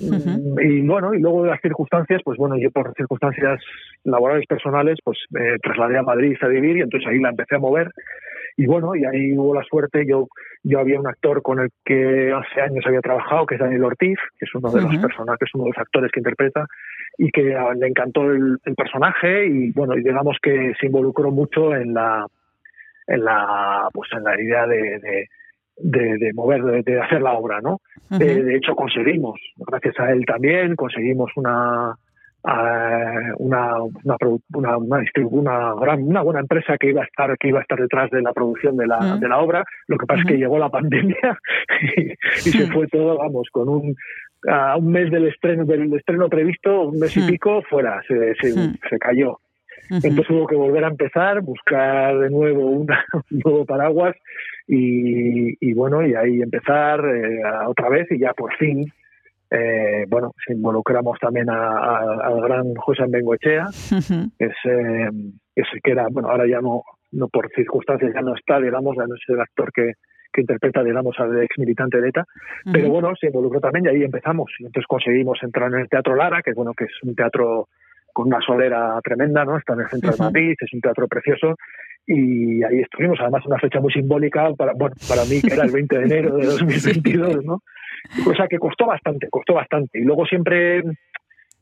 Y bueno, y luego de las circunstancias, pues bueno, yo por circunstancias laborales personales, pues me trasladé a Madrid a vivir y entonces ahí la empecé a mover. Y bueno, y ahí hubo la suerte, yo yo había un actor con el que hace años había trabajado, que es Daniel Ortiz, que es uno de los personajes, uno de los actores que interpreta, y que le encantó el, el personaje y bueno, y digamos que se involucró mucho en la en la pues en la idea de, de, de- de mover, de, de hacer la obra, ¿no? Eh, de hecho, conseguimos, gracias a él también, conseguimos una eh, una una, una, una, gran una buena empresa que iba a estar que iba a estar detrás de la producción de la, de la obra. Lo que pasa es que llegó la pandemia y, y se fue todo vamos con un a un mes del estreno del estreno previsto un mes y
Mm.
pico fuera se, se,
Mm.
se cayó Entonces hubo que volver a empezar, buscar de nuevo una, un nuevo paraguas y, y bueno, y ahí empezar eh, otra vez y ya por fin, eh, bueno, se involucramos también a- a- al gran José Bengoechea, que es, eh, que es- que era, bueno, ahora ya no, no por circunstancias ya no está, digamos, ya no es el actor que, que interpreta, digamos, al ex militante de ETA, pero bueno, se involucró también y ahí empezamos. Y entonces conseguimos entrar en el Teatro Lara, que bueno, que es un teatro con una solera tremenda, ¿no? Está en el centro de Madrid, es un teatro precioso. Y ahí estuvimos, además, una fecha muy simbólica para, bueno, para mí, que era el 20 de enero de 2022, ¿no? Cosa que costó bastante, costó bastante. Y luego siempre,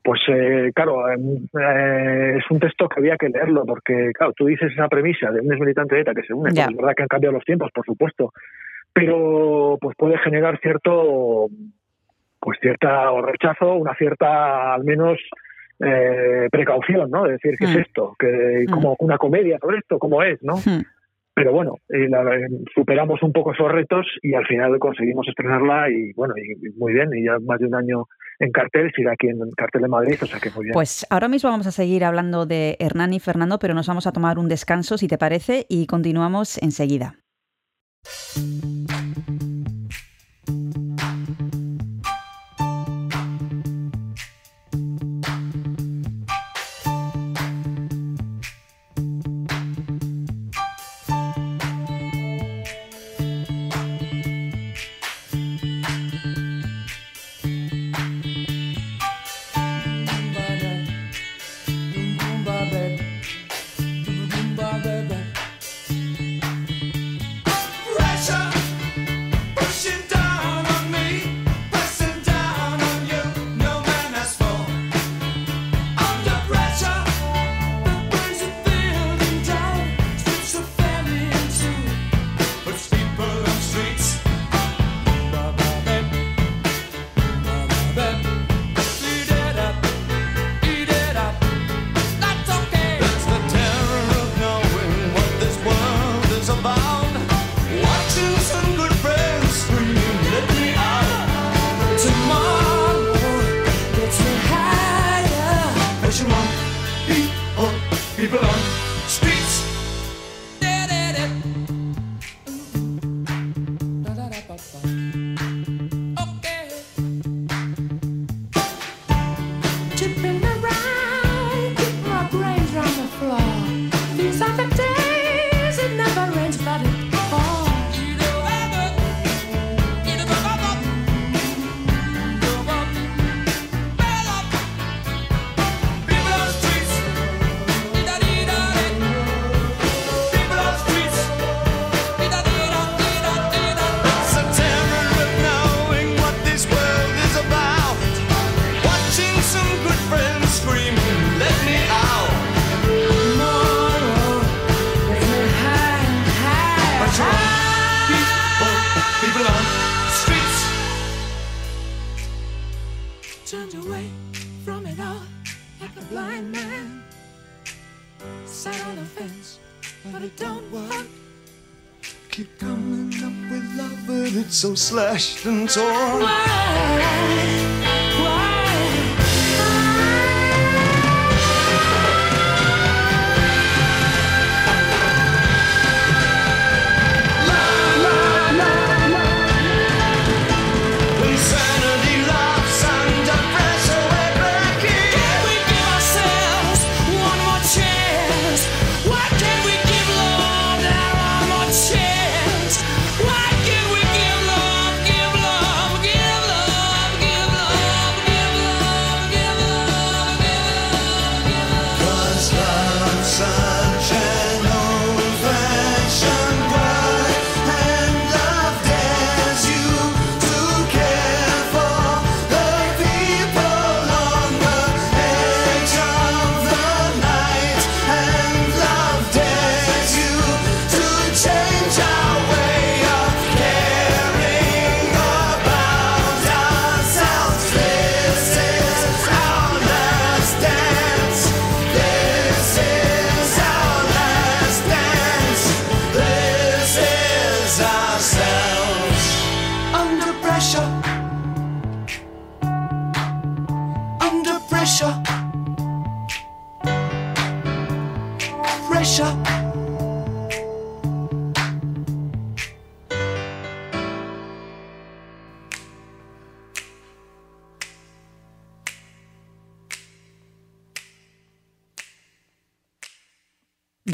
pues eh, claro, eh, eh, es un texto que había que leerlo, porque, claro, tú dices esa premisa de un ex militante de ETA que se une, pues es verdad que han cambiado los tiempos, por supuesto, pero pues puede generar cierto pues cierta o rechazo, una cierta al menos eh, precaución, ¿no? De decir, ¿qué
Mm.
es esto? que como una comedia sobre esto? ¿Cómo es? ¿no?
Hmm.
Pero bueno, eh, la- superamos un poco esos retos y al final conseguimos estrenarla y bueno, y, y muy bien, y ya más de un año en cartel, sigue aquí en cartel de Madrid, o sea que muy bien.
Pues ahora mismo vamos a seguir hablando de Hernán y Fernando, pero nos vamos a tomar un descanso, si te parece, y continuamos enseguida.
Slashed and torn.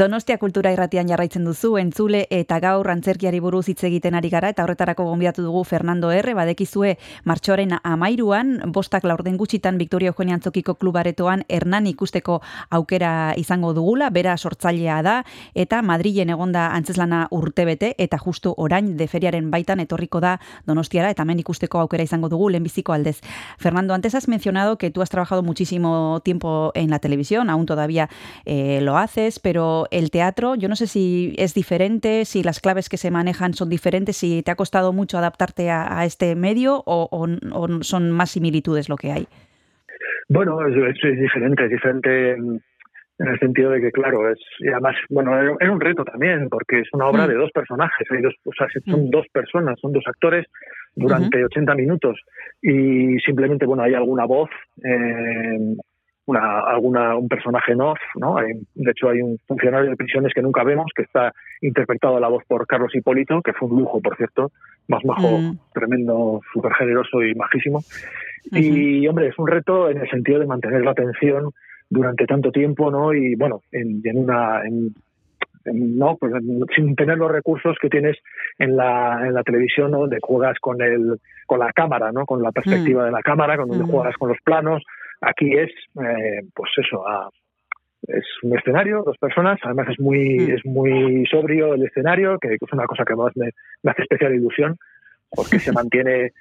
Donostia kultura irratian jarraitzen duzu, entzule eta gaur antzerkiari buruz hitz egiten ari gara, eta horretarako gonbidatu dugu Fernando R. Badekizue martxoaren amairuan, bostak laurden gutxitan Victoria Eugenia Antzokiko klubaretoan Hernan ikusteko aukera izango dugula, bera sortzailea da, eta Madrilen egonda antzeslana urtebete, eta justu orain deferiaren baitan etorriko da Donostiara, eta hemen ikusteko aukera izango dugu lehenbiziko aldez. Fernando, antes has mencionado que tú has trabajado muchísimo tiempo en la televisión, aún todavía eh, lo haces, pero el teatro, yo no sé si es diferente, si las claves que se manejan son diferentes, si te ha costado mucho adaptarte a, a este medio o, o- o son más similitudes lo que hay.
Bueno, es, es- es diferente, es diferente en el sentido de que, claro, es y además, bueno, era un reto también, porque es una obra
Mm.
de dos personajes, hay dos, o sea, son dos personas, son dos actores durante 80 minutos y simplemente, bueno, hay alguna voz, eh, una, alguna, un personaje ¿no? Hay- de hecho, hay un funcionario de prisiones que nunca vemos, que está interpretado a la voz por Carlos Hipólito, que fue un lujo, por cierto, más majo,
Mm.
tremendo, súper generoso y majísimo. Y, hombre, es un reto en el sentido de mantener la atención durante tanto tiempo, ¿no? Y, bueno, en, una... en- no, pues, sin tener los recursos que tienes en la, en la televisión, ¿no? donde juegas con el, con la cámara, ¿no? Con la perspectiva de la cámara, con donde
Mm.
juegas con los planos. Aquí es, eh, pues eso, a- es un escenario, dos personas, además es muy,
Mm.
es muy sobrio el escenario, que es una cosa que más me, me hace especial ilusión, porque se mantiene,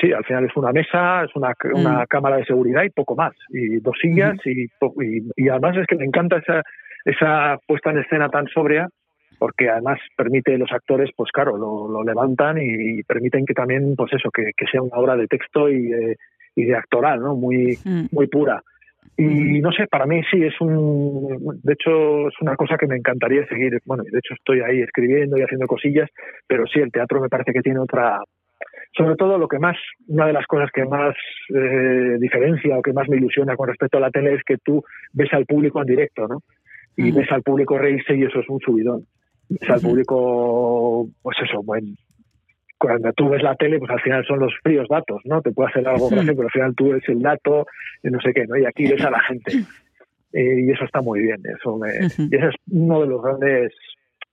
sí, al final es una mesa, es una, una
Mm.
cámara de seguridad y poco más, y dos sillas, y, po- y, y además es que me encanta esa, esa puesta en escena tan sobria, porque además permite los actores, pues claro, lo, lo levantan y, permiten que también, pues eso, que, que sea una obra de texto y de, y de actoral, ¿no? Muy,
Mm.
muy pura. Y no sé, para mí sí es un, de hecho es una cosa que me encantaría seguir. Bueno, de hecho estoy ahí escribiendo y haciendo cosillas, pero sí el teatro me parece que tiene otra, sobre todo lo que más, una de las cosas que más eh, diferencia o que más me ilusiona con respecto a la tele es que tú ves al público en directo, ¿no? Y
Ujú.
ves al público reírse y eso es un subidón. Ves al
Ujú.
público, pues eso, bueno, cuando tú ves la tele, pues al final son los fríos datos, ¿no? Te puede hacer algo gracioso, pero al final tú ves el dato, y no sé qué, ¿no? Y aquí ves a la gente. Eh, y eso está muy bien. Eso me, y esa es uno de los grandes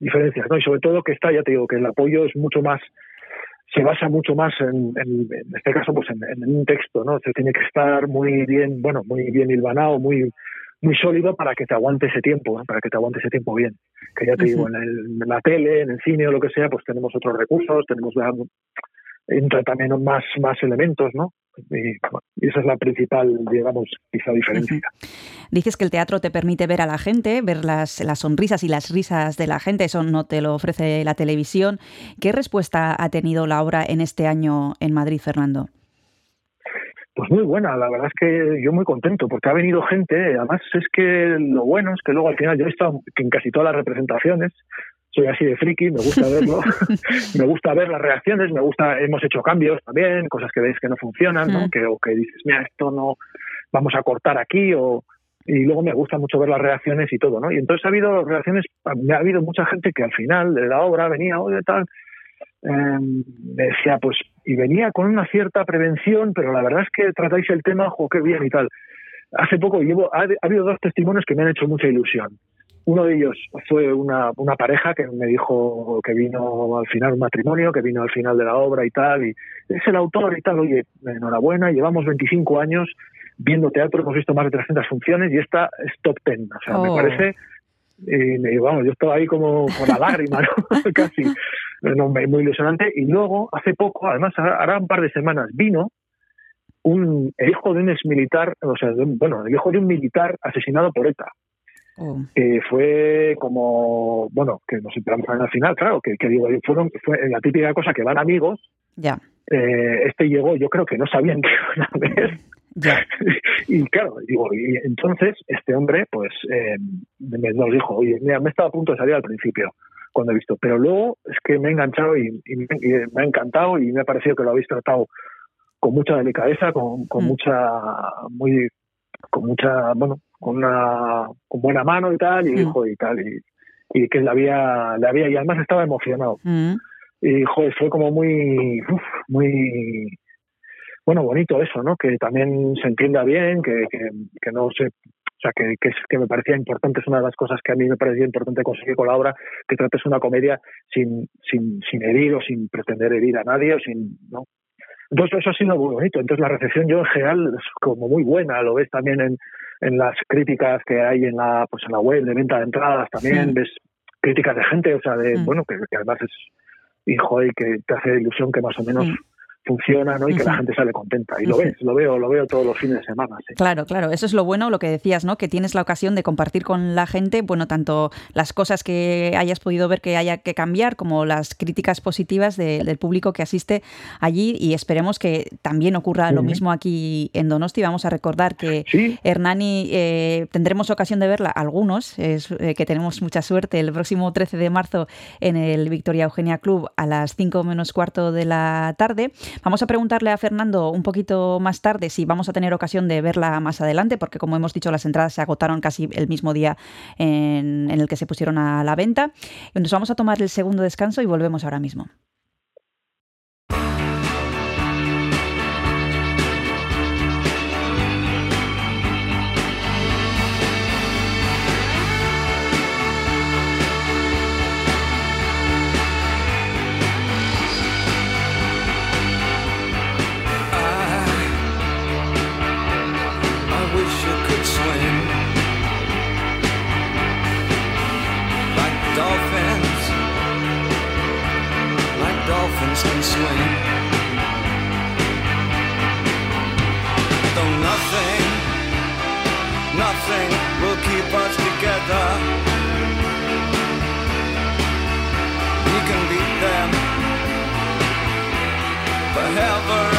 diferencias, ¿no? Y sobre todo que está, ya te digo, que el apoyo es mucho más, se basa mucho más en, en, en este caso, pues en, en un texto, ¿no? Se tiene que estar muy bien, bueno, muy bien hilvanado, muy muy sólido para que te aguante ese tiempo, ¿no? para que te aguante ese tiempo bien. Que ya te digo, en, el- en la tele, en el cine o lo que sea, pues tenemos otros recursos, tenemos ya, entra también más, más elementos, ¿no? Y, bueno, y esa es la principal, digamos, quizá diferencia.
Dices que el teatro te permite ver a la gente, ver las, las sonrisas y las risas de la gente, eso no te lo ofrece la televisión. ¿Qué respuesta ha tenido la obra en este año en Madrid, Fernando?
Pues muy buena, la verdad es que yo muy contento porque ha venido gente, además es que lo bueno es que luego al final yo he estado en casi todas las representaciones, soy así de friki, me gusta verlo, me gusta ver las reacciones, me gusta, hemos hecho cambios también, cosas que veis que no funcionan, ¿no? Que, o que dices, mira, esto no, vamos a cortar aquí, o y luego me gusta mucho ver las reacciones y todo, ¿no? Y entonces ha habido reacciones, ha habido mucha gente que al final de la obra venía, oye, tal, eh, me decía, pues, y venía con una cierta prevención, pero la verdad es que tratáis el tema, jo, qué bien y tal. Hace poco llevo, ha, ha habido dos testimonios que me han hecho mucha ilusión. Uno de ellos fue una, una pareja que me dijo que vino al final un matrimonio, que vino al final de la obra y tal, y es el autor y tal, oye, enhorabuena, llevamos 25 años viendo teatro, hemos visto más de 300 funciones y esta es top 10. O sea, me
Oh.
parece, y, y vamos, yo estaba ahí como con la lágrima, ¿no? casi, me- muy ilusionante. Y luego, hace poco, además, hará un par de semanas, vino un, el hijo de un ex militar, o sea, de un- bueno, el hijo de un militar asesinado por ETA.
Oh,
que fue como, bueno, que nos enteramos al final, claro, que, que digo, fueron, fue la típica cosa que van amigos,
ya,
eh, este llegó, yo creo que no sabían que iban a ver, y claro, digo, y entonces este hombre, pues, eh, me, nos dijo, oye, mira, me estaba a punto de salir al principio, cuando he visto, pero luego es que me he enganchado y, y me, y me ha encantado y me ha parecido que lo habéis tratado con mucha delicadeza, con, con
Mm.
mucha, muy, con mucha, bueno, con una, con buena mano y tal, y
Mm.
dijo y tal, y, y que le había, le había, y además estaba emocionado.
Mm.
Y joder, fue como muy, uf, muy, bueno, bonito eso, ¿no? Que también se entienda bien, que, que, que no se, o sea, que, que, que me parecía importante, es una de las cosas que a mí me parecía importante conseguir con la obra, que trates una comedia sin, sin, sin herir o sin pretender herir a nadie o sin, ¿no? Entonces eso ha sido muy bonito. Entonces la recepción yo en general es como muy buena, lo ves también en, en las críticas que hay en la, pues en la web de venta de entradas también,
Sí.
ves críticas de gente, o sea, de, bueno, que, que además es hijo y que te hace ilusión que más o menos. Funciona, ¿no? Y que la gente sale contenta. Y lo ves, lo veo, lo veo todos los fines de semana, sí.
Claro, claro, eso es lo bueno, lo que decías, ¿no? Que tienes la ocasión de compartir con la gente, bueno, tanto las cosas que hayas podido ver que haya que cambiar, como las críticas positivas de- del público que asiste allí y esperemos que también ocurra lo mismo aquí en Donosti. Vamos a recordar que
Sí,
Hernani, eh, tendremos ocasión de verla, algunos, es, eh, que tenemos mucha suerte, el próximo 13 de marzo en el Victoria Eugenia Club a las 5 menos cuarto de la tarde. Vamos a preguntarle a Fernando un poquito más tarde si vamos a tener ocasión de verla más adelante, porque como hemos dicho, las entradas se agotaron casi el mismo día en, el que se pusieron a la venta. Nos vamos a tomar el segundo descanso y volvemos ahora mismo.
Though nothing, nothing will keep us together. We can beat them forever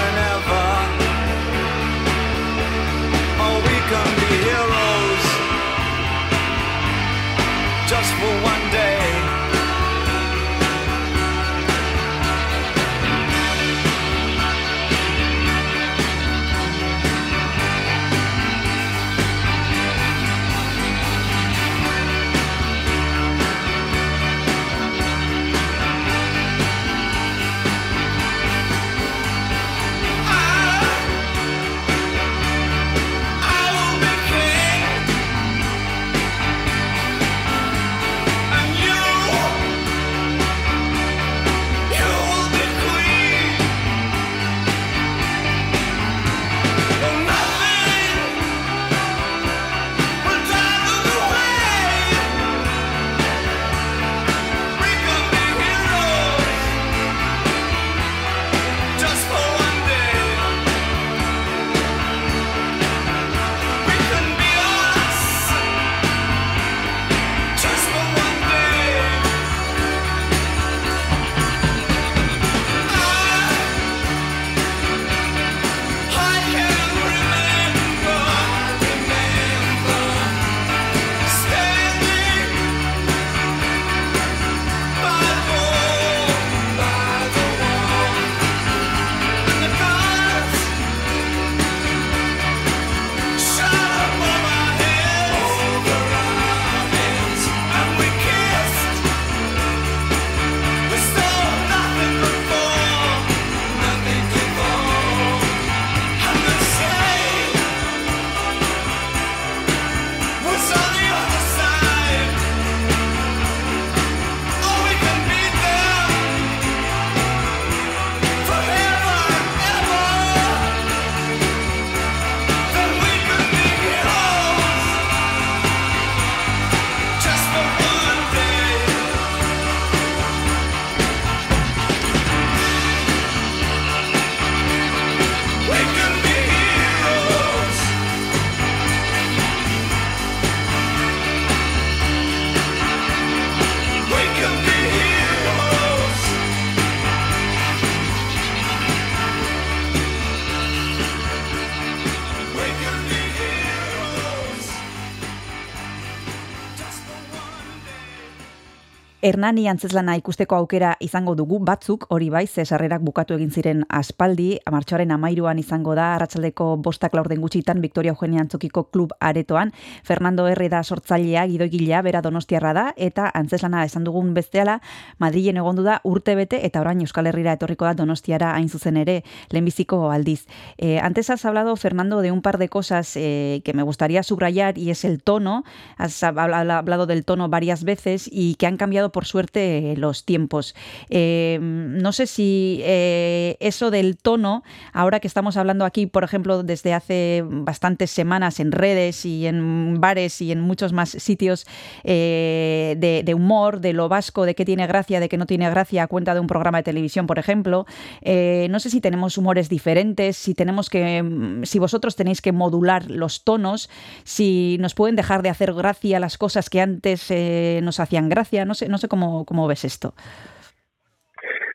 Hernani antzeslana ikusteko aukera izango dugu. Batzuk, hori bai, ze sarrerak bukatu egin ziren aspaldi, martxoaren amairuan izango da, arratsaldeko bostak laurden gutxitan, Victoria Eugenia Antzokiko klub aretoan, Fernando Herri da sortzailea, gidoigilea, bera donostiarra da, eta antzeslana esan dugun besteala, Madrilen egondu da urte bete, eta orain Euskal Herrira etorriko da donostiara hain zuzen ere, lehenbiziko aldiz. Eh, antes has hablado, Fernando, de un par de cosas eh, que me gustaría subrayar, y es el tono, has habla- hablado del tono varias veces, y que han cambiado por suerte los tiempos. Eh, no sé si eh, eso del tono, ahora que estamos hablando aquí, por ejemplo, desde hace bastantes semanas en redes y en bares y en muchos más sitios eh, de, humor, de lo vasco, de qué tiene gracia, de qué no tiene gracia, a cuenta de un programa de televisión, por ejemplo. Eh, no sé si tenemos humores diferentes, si tenemos que, mm, si vosotros tenéis que modular los tonos, si nos pueden dejar de hacer gracia las cosas que antes eh, nos hacían gracia. No sé, no sé cómo, cómo ves esto.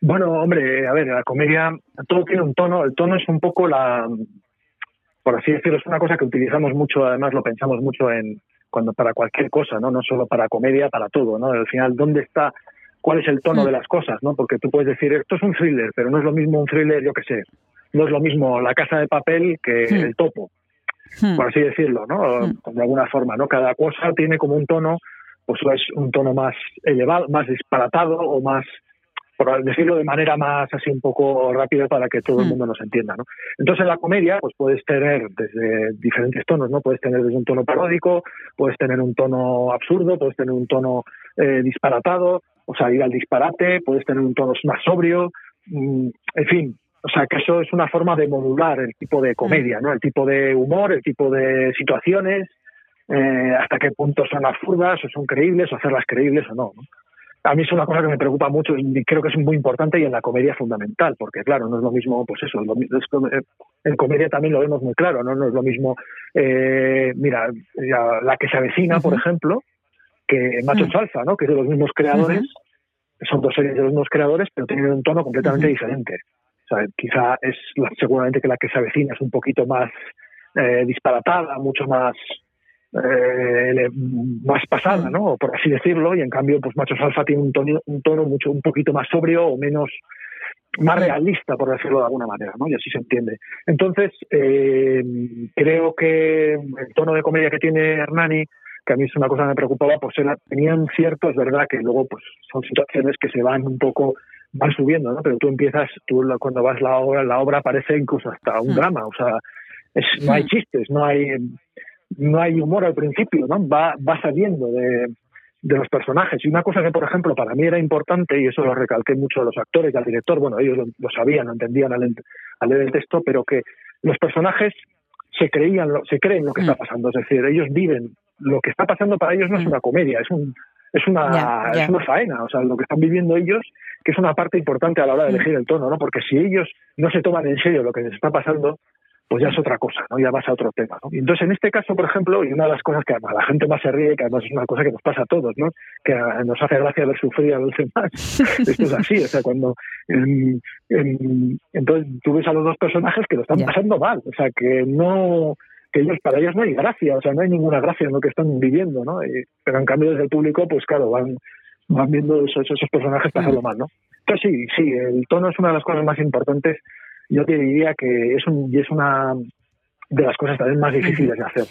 Bueno, hombre, a ver, la comedia, todo tiene un tono, el tono es un poco la, por así decirlo, es una cosa que utilizamos mucho, además lo pensamos mucho en cuando para cualquier cosa, ¿no? No solo para comedia, para todo, ¿no? Al final, ¿dónde está, cuál es el tono
Mm.
de las cosas, ¿no? Porque tú puedes decir, esto es un thriller, pero no es lo mismo un thriller, yo qué sé, no es lo mismo La Casa de Papel que
Mm.
El Topo,
Hmm.
por así decirlo, ¿no?
Mm.
De alguna forma, ¿no? Cada cosa tiene como un tono, pues es un tono más elevado, más disparatado o más, por decirlo de manera más así un poco rápida para que todo el
Mm.
mundo nos entienda, ¿no? Entonces en la comedia, pues puedes tener desde diferentes tonos, ¿no? Puedes tener desde un tono paródico, puedes tener un tono absurdo, puedes tener un tono eh, disparatado, o sea, ir al disparate, puedes tener un tono más sobrio, mm, en fin, o sea, que eso es una forma de modular el tipo de comedia, ¿no? El tipo de humor, el tipo de situaciones, eh, hasta qué punto son absurdas o son creíbles o hacerlas creíbles o no, ¿no? A mí es una cosa que me preocupa mucho y creo que es muy importante y en la comedia fundamental, porque claro, no es lo mismo, pues eso, eh, en comedia también lo vemos muy claro, ¿no? No es lo mismo, eh, mira, la que se avecina, por ejemplo, que Macho
Mm.
Salsa, ¿no? Que es de los mismos creadores, son dos series de los mismos creadores, pero tienen un tono completamente diferente. O sea, quizá es seguramente que la que se avecina es un poquito más eh, disparatada, mucho más eh, más pasada, ¿no? Por así decirlo, y en cambio, pues Machos Alfa tiene un tono, un tono mucho, un poquito más sobrio o menos más realista, por decirlo de alguna manera, ¿no? Y así se entiende. Entonces, eh, creo que el tono de comedia que tiene Hernani, que a mí es una cosa que me preocupaba, pues era, tenían cierto, es verdad que luego pues son situaciones que se van un poco, van subiendo, ¿no? Pero tú empiezas, tú cuando vas la obra, la obra parece incluso hasta un
Mm.
drama, o sea, es, no hay
Mm.
chistes, no hay no hay humor al principio, ¿no? Va, va saliendo de, de los personajes. Y una cosa que, por ejemplo, para mí era importante, y eso lo recalqué mucho a los actores y al director, bueno, ellos lo, lo sabían, lo entendían al, al leer el texto, pero que los personajes se creían, lo- se creen lo que
Mm.
está pasando. Es decir, ellos viven lo que está pasando para ellos no es
Mm.
una comedia, es un es una
ya.
es una faena, o sea, lo que están viviendo ellos, que es una parte importante a la hora de
Mm.
elegir el tono, ¿no? Porque si ellos no se toman en serio lo que les está pasando, pues ya es otra cosa, ¿no? Ya vas a otro tema, ¿no? Entonces, en este caso, por ejemplo, y una de las cosas que a la gente más se ríe, que además es una cosa que nos pasa a todos, ¿no? Que a- nos hace gracia ver sufrir a los demás. Esto es así, o sea, cuando... em, entonces, tú ves a los dos personajes que lo están pasando mal, o sea, que no que ellos para ellos no hay gracia, o sea, no hay ninguna gracia en lo que están viviendo, ¿no? Y- pero en cambio desde el público, pues claro, van van viendo esos, esos personajes pasarlo mal, ¿no? Entonces sí, sí, el tono es una de las cosas más importantes. Yo te diría que es un y es una de las cosas también más difíciles de hacer,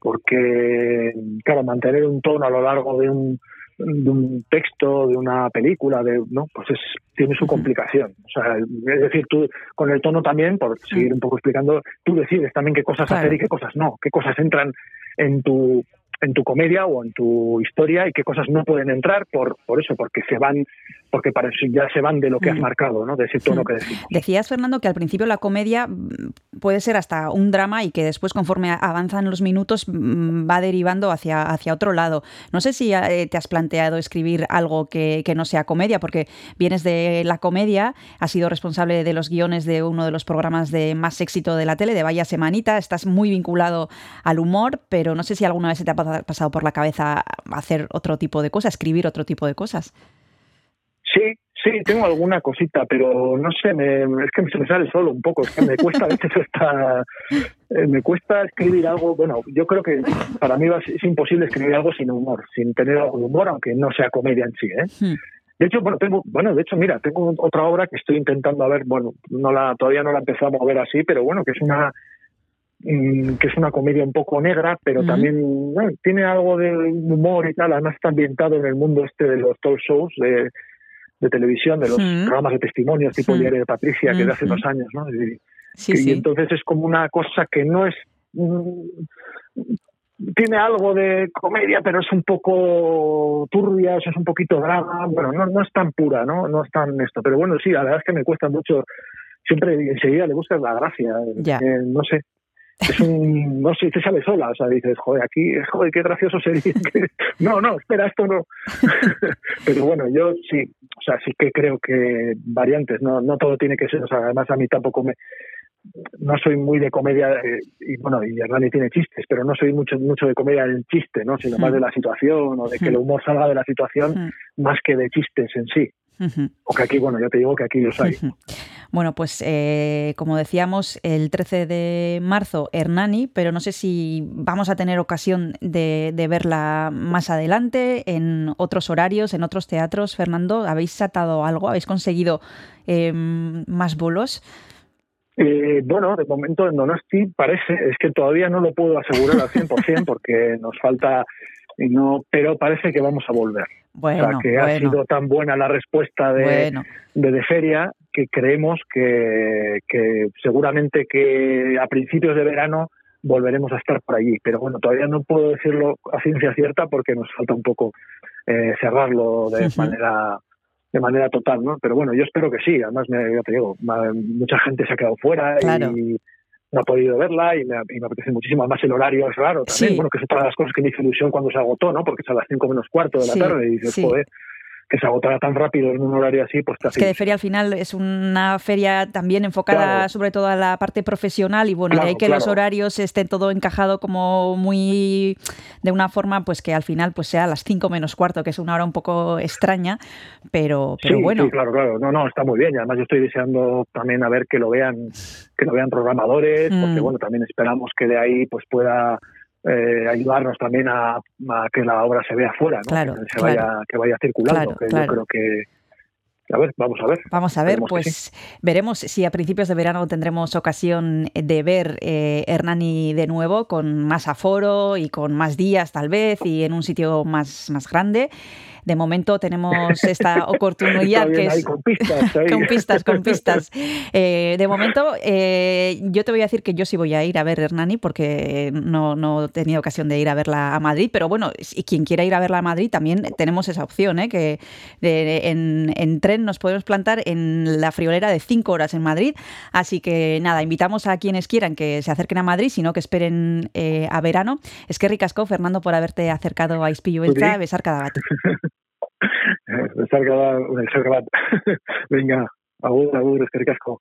porque claro, mantener un tono a lo largo de un de un texto, de una película, de no, pues es tiene su complicación. O sea, es decir, tú con el tono también, por seguir un poco explicando, tú decides también qué cosas
Claro.
hacer y qué cosas no, qué cosas entran en tu en tu comedia o en tu historia y qué cosas no pueden entrar por por eso, porque se van, porque para eso ya se van de lo que has
Mm.
marcado, ¿no? De ese tono
Mm.
que decimos.
Decías, Fernando, que al principio la comedia mm, puede ser hasta un drama y que después, conforme avanzan los minutos, va derivando hacia, hacia otro lado. No sé si eh, te has planteado escribir algo que, que no sea comedia, porque vienes de la comedia, has sido responsable de los guiones de uno de los programas de más éxito de la tele, de Vaya Semanita, estás muy vinculado al humor, pero no sé si alguna vez se te ha pa- pasado por la cabeza hacer otro tipo de cosas, escribir otro tipo de cosas.
Sí, Sí, tengo alguna cosita, pero no sé, me, es que se me sale solo un poco, es que me cuesta a veces hasta, eh, me cuesta escribir algo, bueno, yo creo que para mí es imposible escribir algo sin humor, sin tener algo de humor, aunque no sea comedia en sí, ¿eh?
Hmm.
De hecho, bueno, tengo, bueno, de hecho, mira, tengo otra obra que estoy intentando a ver, bueno, no la, todavía no la empezamos a ver así, pero bueno, que es una, que es una comedia un poco negra, pero también bueno, tiene algo de humor y tal, además está ambientado en el mundo este de los talk shows de, de televisión, de los programas de testimonios tipo
Ujú.
Diario de Patricia, que de hace
Ujú.
dos años, ¿no? Y,
Sí,
y
sí.
entonces es como una cosa que no es mm, tiene algo de comedia, pero es un poco turbia, o sea, es un poquito drama. Bueno, no, no es tan pura, ¿no? No es tan esto. Pero bueno, sí, la verdad es que me cuesta mucho. Siempre enseguida le buscas la gracia.
Ya.
Eh, no sé. Es un, no sé, te sale sola, o sea, dices, joder, aquí, joder, qué gracioso sería. que- No, no, espera, esto no. Pero bueno, yo sí, o sea, sí que creo que variantes, no, no todo tiene que ser, o sea, además a mí tampoco me, no soy muy de comedia eh, y bueno y Hernani tiene chistes pero no soy mucho mucho de comedia del chiste no sino
Hmm.
más de la situación o de que el humor salga de la situación
Hmm.
más que de chistes en sí
Ujú.
o que aquí bueno ya te digo que aquí los hay.
Bueno, pues eh, como decíamos, el 13 de marzo, Hernani, pero no sé si vamos a tener ocasión de, de verla más adelante, en otros horarios, en otros teatros. Fernando, ¿habéis atado algo? ¿Habéis conseguido eh, más bolos?
Eh, bueno, de momento en Donosti parece, es que todavía no lo puedo asegurar al 100% porque nos falta, y no, pero parece que vamos a volver.
Bueno,
o sea, que ha
bueno.
sido tan buena la respuesta de,
Bueno.
de, de feria que creemos que, que seguramente que a principios de verano volveremos a estar por allí. Pero bueno, todavía no puedo decirlo a ciencia cierta porque nos falta un poco eh, cerrarlo de manera de manera total, ¿no? Pero bueno, yo espero que sí. Además, me, ya te digo, mucha gente se ha quedado fuera
Claro.
y no ha podido verla y me, y me apetece muchísimo. Además, el horario es raro también.
Sí.
Bueno, que es otra de las cosas que me hizo ilusión cuando se agotó, ¿no? Porque es a las cinco menos cuarto de la
Sí,
tarde y dices,
sí.
joder, que se agotara tan rápido en un horario así, pues te
Es que de feria al final es una feria también enfocada
Claro.
sobre todo a la parte profesional y bueno, de
Claro,
ahí que los horarios estén todo encajado como muy de una forma pues que al final pues sea a las 5 menos cuarto, que es una hora un poco extraña, pero, pero
sí,
bueno.
sí, claro, claro. No, no, está muy bien. Y además yo estoy deseando también a ver que lo vean, que lo vean programadores, porque
Mm.
bueno, también esperamos que de ahí pues pueda eh, ayudarnos también a, a que la obra se vea afuera, ¿no?
Claro,
que se
claro.
vaya, que vaya circulando.
Claro,
que yo creo que a ver, vamos a ver.
Vamos a ver, pues veremos si a principios de verano tendremos ocasión de ver eh, Hernani de nuevo con más aforo y con más días tal vez y en un sitio más, más grande. De momento tenemos esta oportunidad que es
con pistas.
con pistas, con pistas. Eh, de momento, eh, yo te voy a decir que yo sí voy a ir a ver Hernani porque no, no he tenido ocasión de ir a verla a Madrid, pero bueno, si quien quiera ir a verla a Madrid también tenemos esa opción, ¿eh? que de- en, en tren nos podemos plantar en la friolera de cinco horas en Madrid. Así que nada, invitamos a quienes quieran que se acerquen a Madrid, sino que esperen eh, a verano. Es que ricasco, Fernando, por haberte acercado a Ispillo Beltza,
Muy
besar cada bat.
Eh, estar grabado- estar grabado. Venga, agur, agur, eskerrik asko.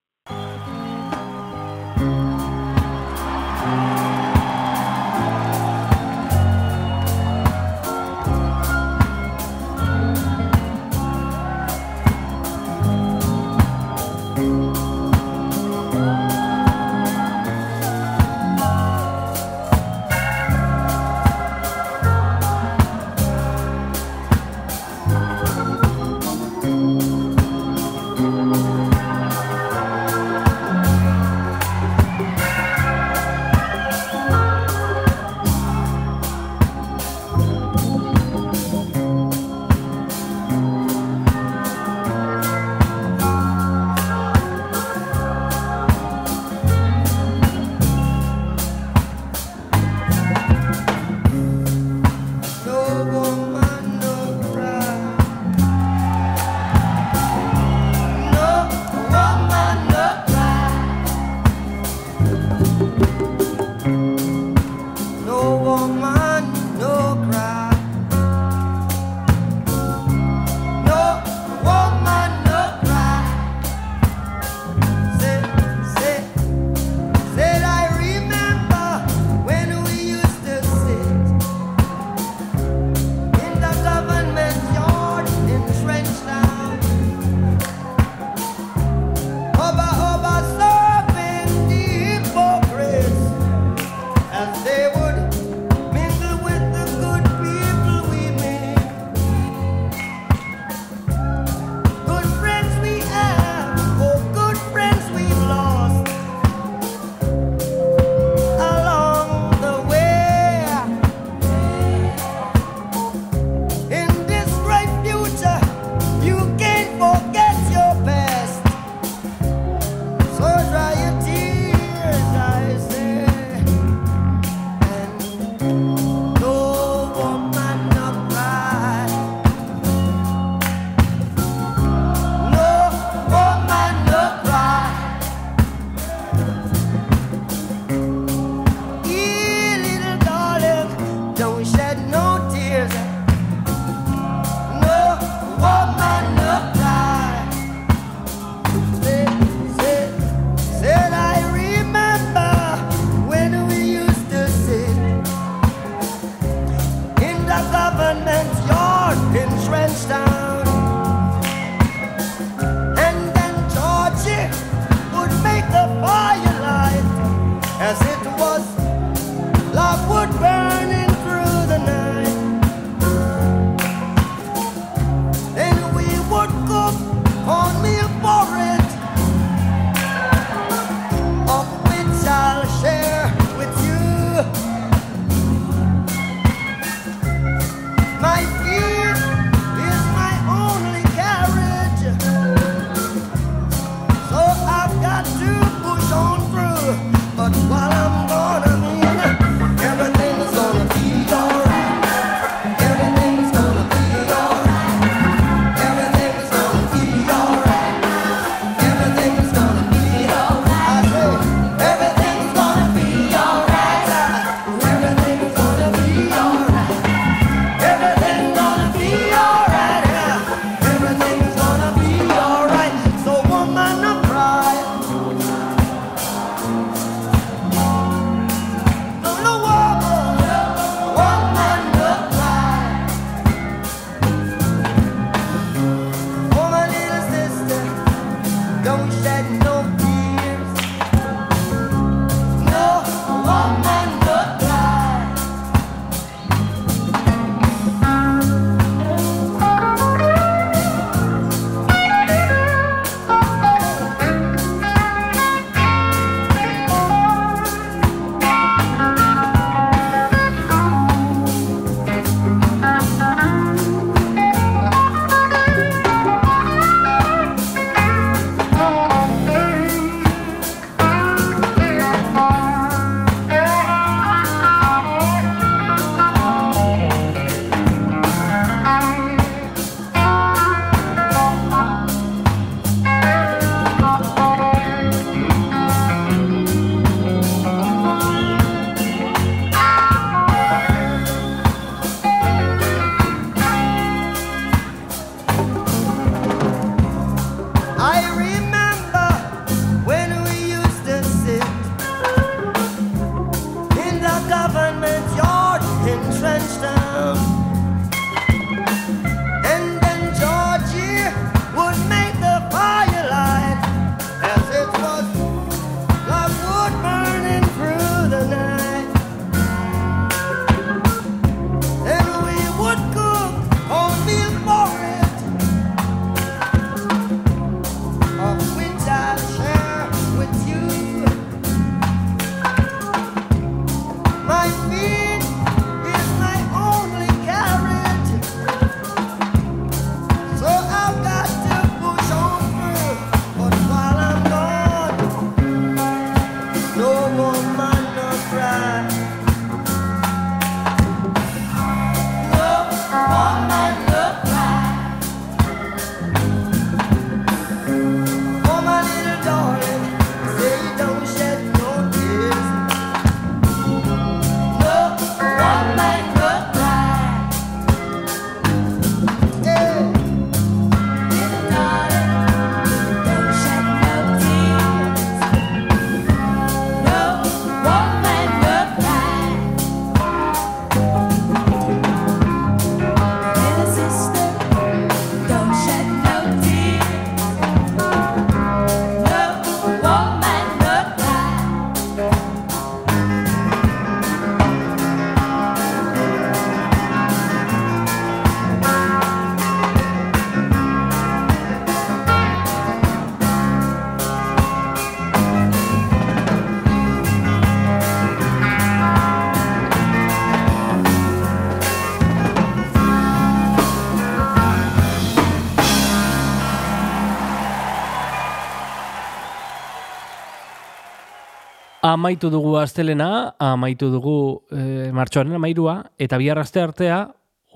amaitu dugu astelena, amaitu dugu e, martxoaren amairua, eta bihar aste artea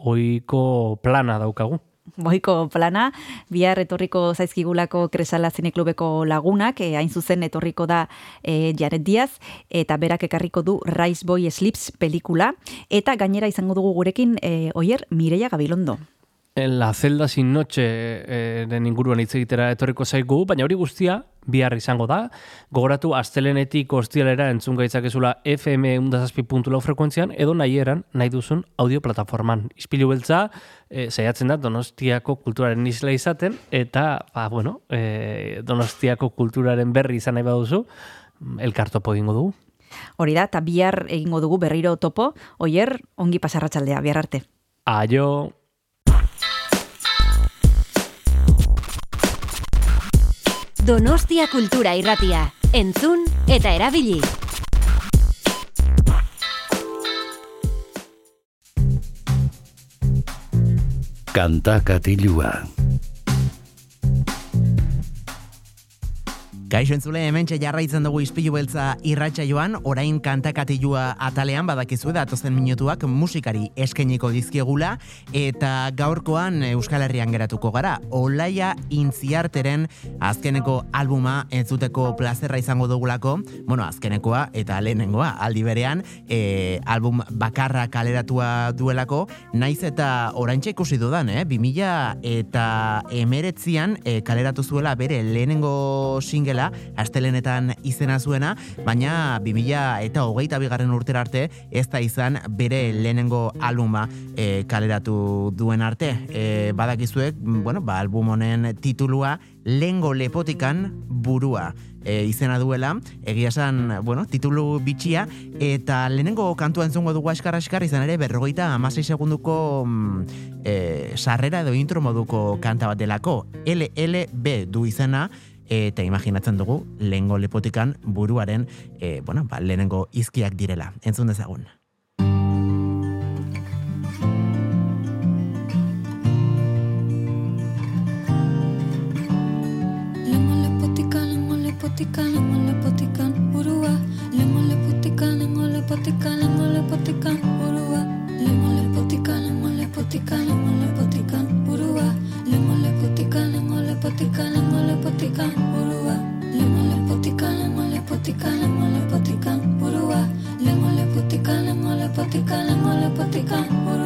oiko plana daukagu.
Boiko plana, bihar etorriko zaizkigulako Kresala Zineklubeko lagunak, eh, hain zuzen etorriko da eh, Jared Diaz, eta berak ekarriko du Rice Boy Slips pelikula, eta gainera izango dugu gurekin eh, oier Mireia Gabilondo
la celda sin noche eh, den inguruan hitz egitera etorriko zaigu, baina hori guztia bihar izango da. Gogoratu astelenetik ostialera entzun gaitzakezula FM 107.lau frekuentzian edo nahi eran, nahi duzun audio plataforman. Ispilu beltza, eh, saiatzen da Donostiako kulturaren isla izaten eta, ba, bueno, eh, Donostiako kulturaren berri izan nahi baduzu, elkartopo egingo dugu.
Hori da, eta bihar egingo dugu berriro topo, oier, ongi pasarratxaldea, bihar arte.
Aio,
Donostia Kultura Irratia. Entzun eta erabili.
Kanta katilua.
Kaixo entzule, hemen jarraitzen dugu izpilu beltza irratsaioan, orain kantakatilua atalean badakizu datozen minutuak musikari eskeniko dizkiegula, eta gaurkoan Euskal Herrian geratuko gara. Olaia Intziarteren azkeneko albuma entzuteko plazerra izango dugulako, bueno, azkenekoa eta lehenengoa, aldi berean, e, album bakarra kaleratua duelako, naiz eta oraintxe ikusi dudan, eh? 2000 eta emeretzian e, kaleratu zuela bere lehenengo singela, astelenetan izena zuena, baina 2000 eta hogeita bigarren urtera arte ez da izan bere lehenengo albuma e, kaleratu duen arte. E, badakizuek, bueno, ba, album honen titulua Lengo lepotikan burua e, izena duela, egia esan, bueno, titulu bitxia, eta lehenengo kantua entzungo dugu askar askar izan ere berrogeita amasei segunduko mm, e, sarrera edo intro moduko kanta bat delako. LLB du izena, eta imaginatzen dugu lehengo lepotikan buruaren e, bueno, ba, lehenengo izkiak direla. Entzun dezagun.
Lengo lepotikan, lengo lepotikan, lengo lepotikan burua. Lengo lepotikan, lengo lepotikan, lengo lepotikan burua. Lengo lepotikan, lengo lepotikan, lengo lepotikan lengo lepotikan, lengo lepotikan burua. Lengo lepotikan, lengo lepotikan, lengo lepotikan burua. Lengo lepotikan, lengo lepotikan, lengo lepotikan burua.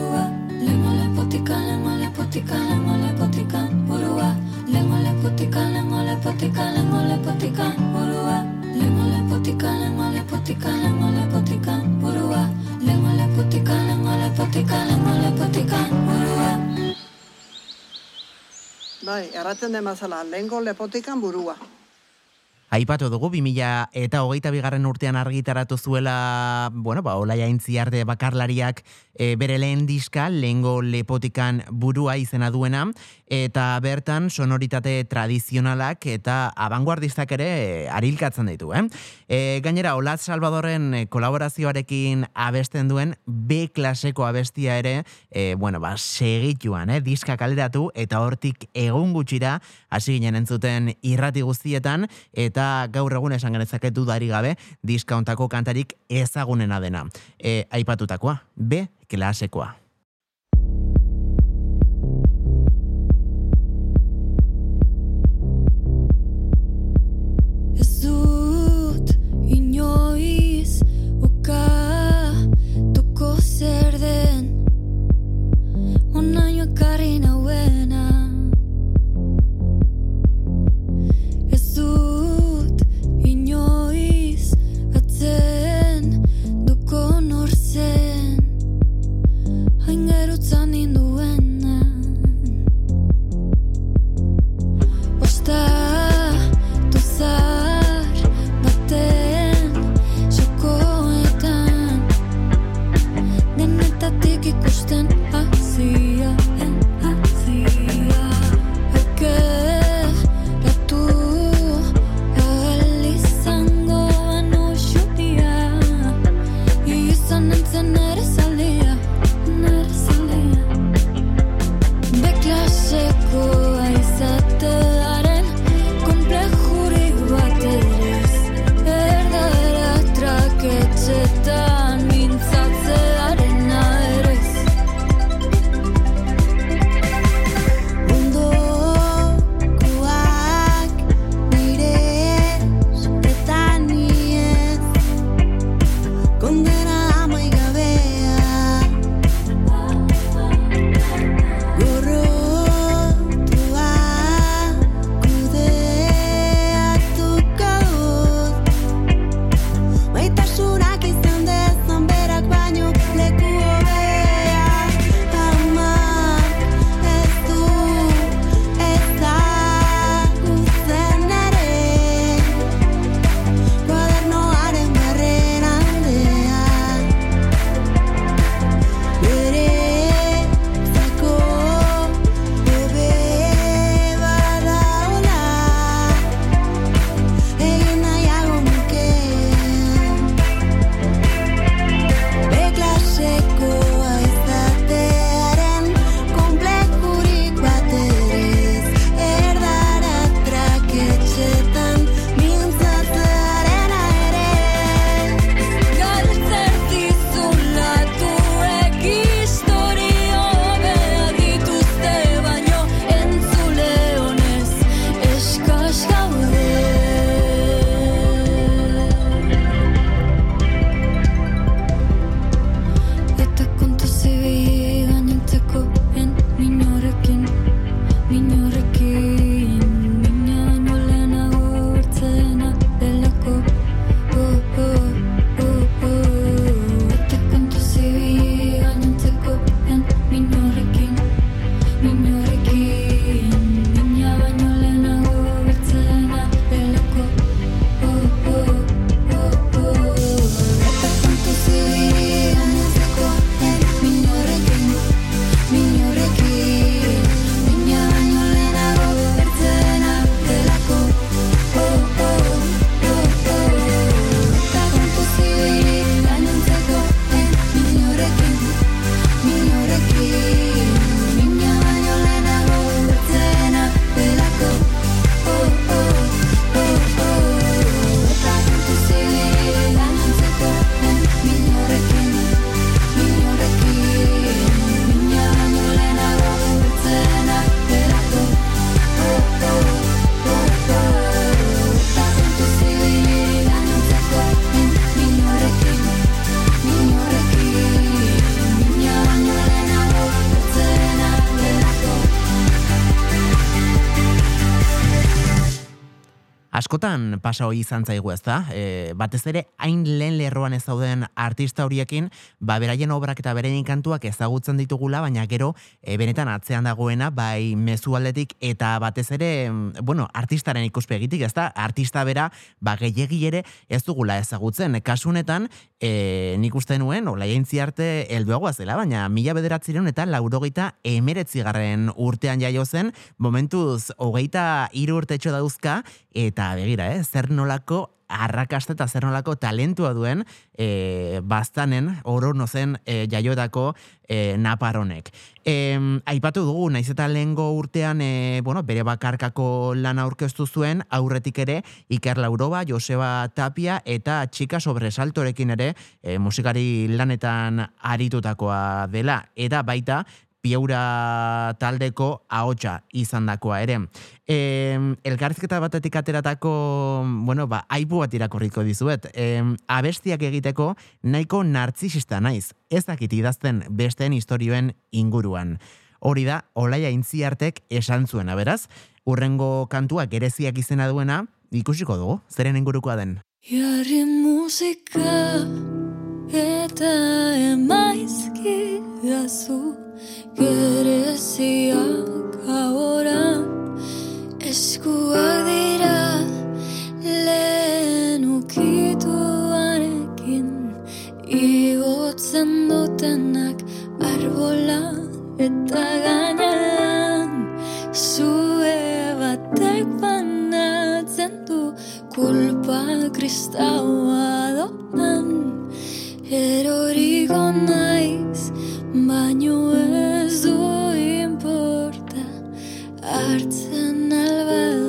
Bai, erraten den bezala, lehengo lepotikan burua.
Aipatu dugu 2000 eta hogeita bigarren urtean argitaratu zuela, bueno, ba, Olaia Intziarte bakarlariak e, bere lehen diska, lehengo lepotikan burua izena duena, eta bertan sonoritate tradizionalak eta abanguardistak ere e, arilkatzen ditu, eh? E, gainera, Olat Salvadorren e, kolaborazioarekin abesten duen B klaseko abestia ere, e, bueno, ba, segituan, eh? diska kaleratu, eta hortik egun gutxira, hasi ginen entzuten irrati guztietan, eta gaur egun esan genezake dudari gabe, diska hontako kantarik ezagunena dena. E, aipatutakoa, B klasekoa.
distant
Askotan pasa hori izan zaigu ez da, e, batez ere hain lehen lerroan ez dauden artista horiekin, ba beraien obrak eta beraien kantuak ezagutzen ditugula, baina gero e, benetan atzean dagoena, bai mezu aldetik eta batez ere, mm, bueno, artistaren ikuspegitik, ez da, artista bera, ba gehiegi ere ez dugula ezagutzen. Kasu honetan, e, nik uste nuen, ola jaintzi arte helduagoa zela, baina mila bederatzireun eta laurogeita emeretzigarren urtean jaio zen, momentuz hogeita hiru urtetxo dauzka, eta begira, eh, zer nolako arrakasta eta zer nolako talentua duen e, baztanen, oro nozen e, jaiotako e, naparonek. E, aipatu dugu, naiz eta lehengo urtean e, bueno, bere bakarkako lan aurkeztu zuen, aurretik ere Iker Lauroba, Joseba Tapia eta Txika Sobresaltorekin ere e, musikari lanetan aritutakoa dela. Eta baita, Piaura taldeko ahotsa izandakoa ere. E, elkarrizketa batetik ateratako, bueno, ba, aipu bat irakorriko dizuet. E, abestiak egiteko nahiko nartzisista naiz. Ez dakit idazten besteen historioen inguruan. Hori da, Olaia Intziartek esan zuena, beraz, urrengo kantua gereziak izena duena, ikusiko dugu, zeren ingurukoa den.
Jarri musika eta emaizki gazu gereziak ahora eskuak dira lehen ukituarekin igotzen dutenak arbola eta gainean zue batek banatzen du kulpa kristaua doan eroriko naiz baino ez du importa hartzen albadut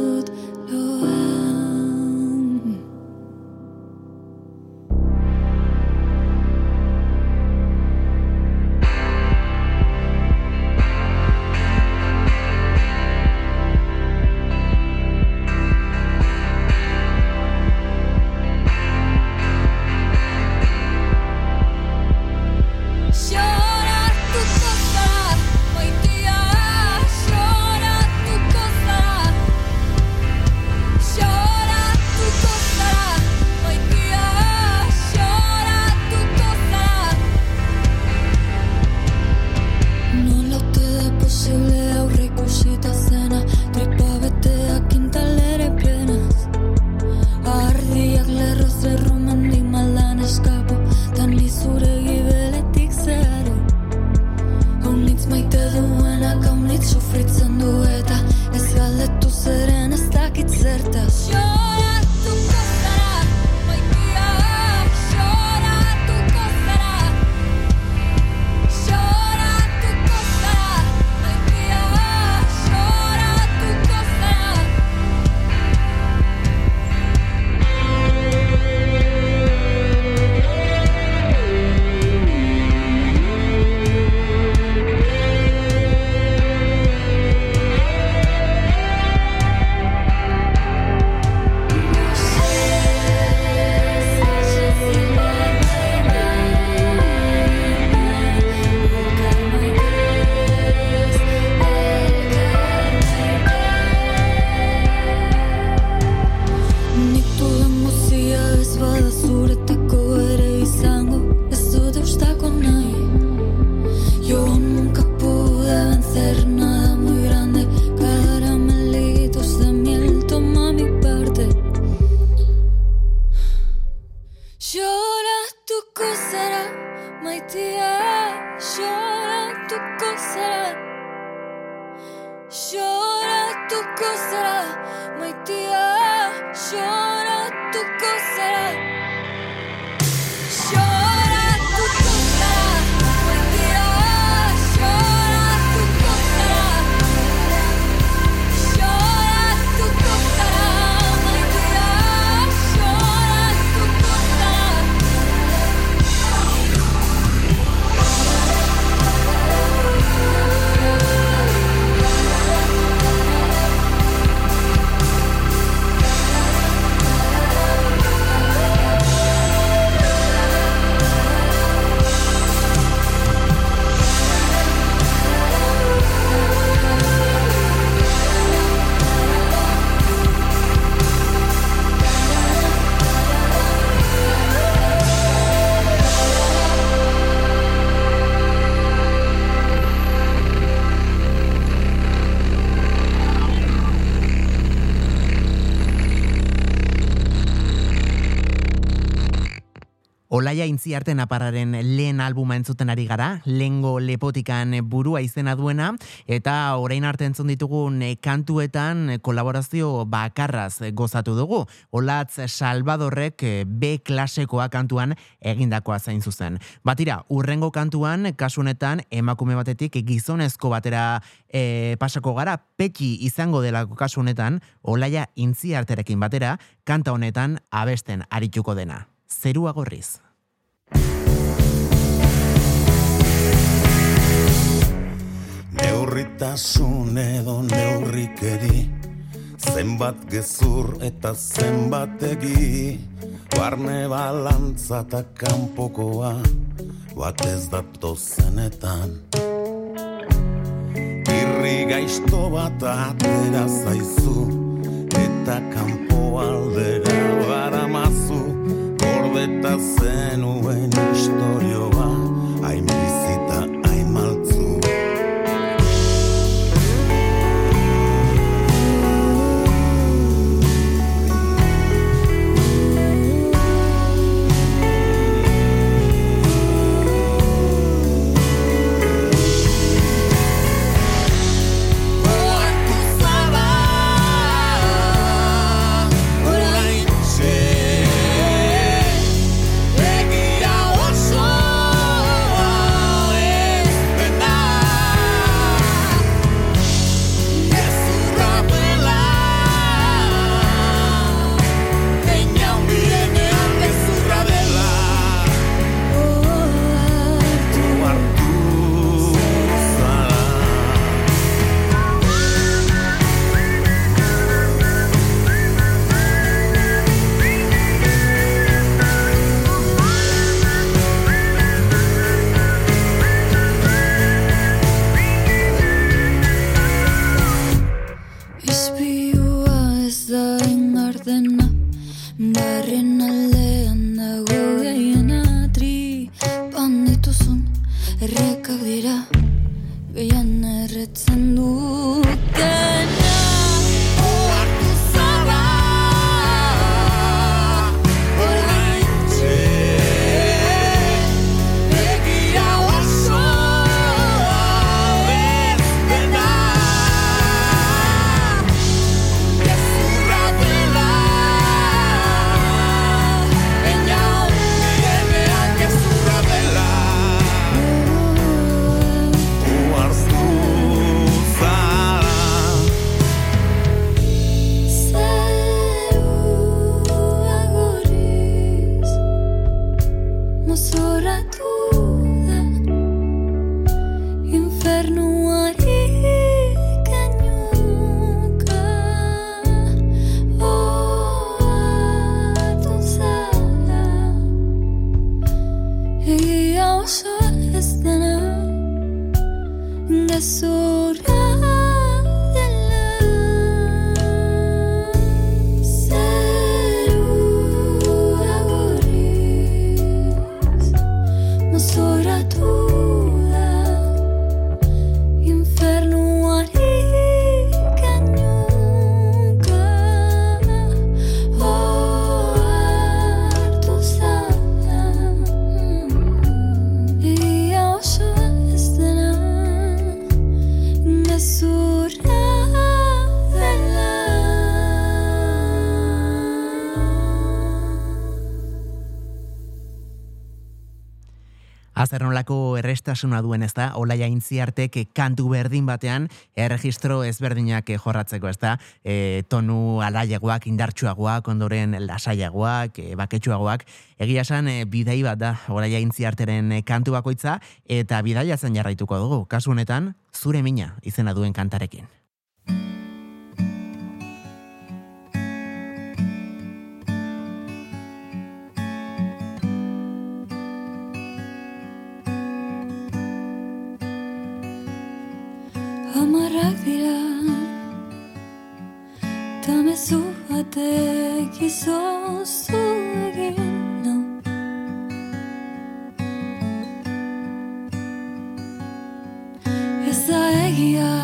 Olaia intziarte naparraren lehen albuma entzuten ari gara, lengo lepotikan burua izena duena, eta orain arte entzun ditugun kantuetan kolaborazio bakarraz gozatu dugu. Olatz Salvadorrek B klasekoa kantuan egindakoa zain zuzen. Batira, urrengo kantuan, kasu honetan, emakume batetik gizonezko batera e, pasako gara, peki izango delako kasu honetan, olaia intziarterekin batera, kanta honetan abesten arituko dena. Zerua gorriz.
Neurritasun edo neurrikeri Zenbat gezur eta zenbat egi. Barne balantza eta kanpokoa Bat ez dato zenetan. Irri gaizto bat atera zaizu Eta
errestasuna duen ez da, olaia intziartek kantu berdin batean erregistro ezberdinak jorratzeko ez da, e, tonu alaiagoak, indartsuagoak, ondoren lasaiagoak, e, baketsuagoak, egia esan e, bidai bat da olaia intziarteren kantu bakoitza, eta bidaia zen jarraituko dugu, kasu honetan, zure mina izena duen kantarekin.
Batek izozu egin nau Ez da egia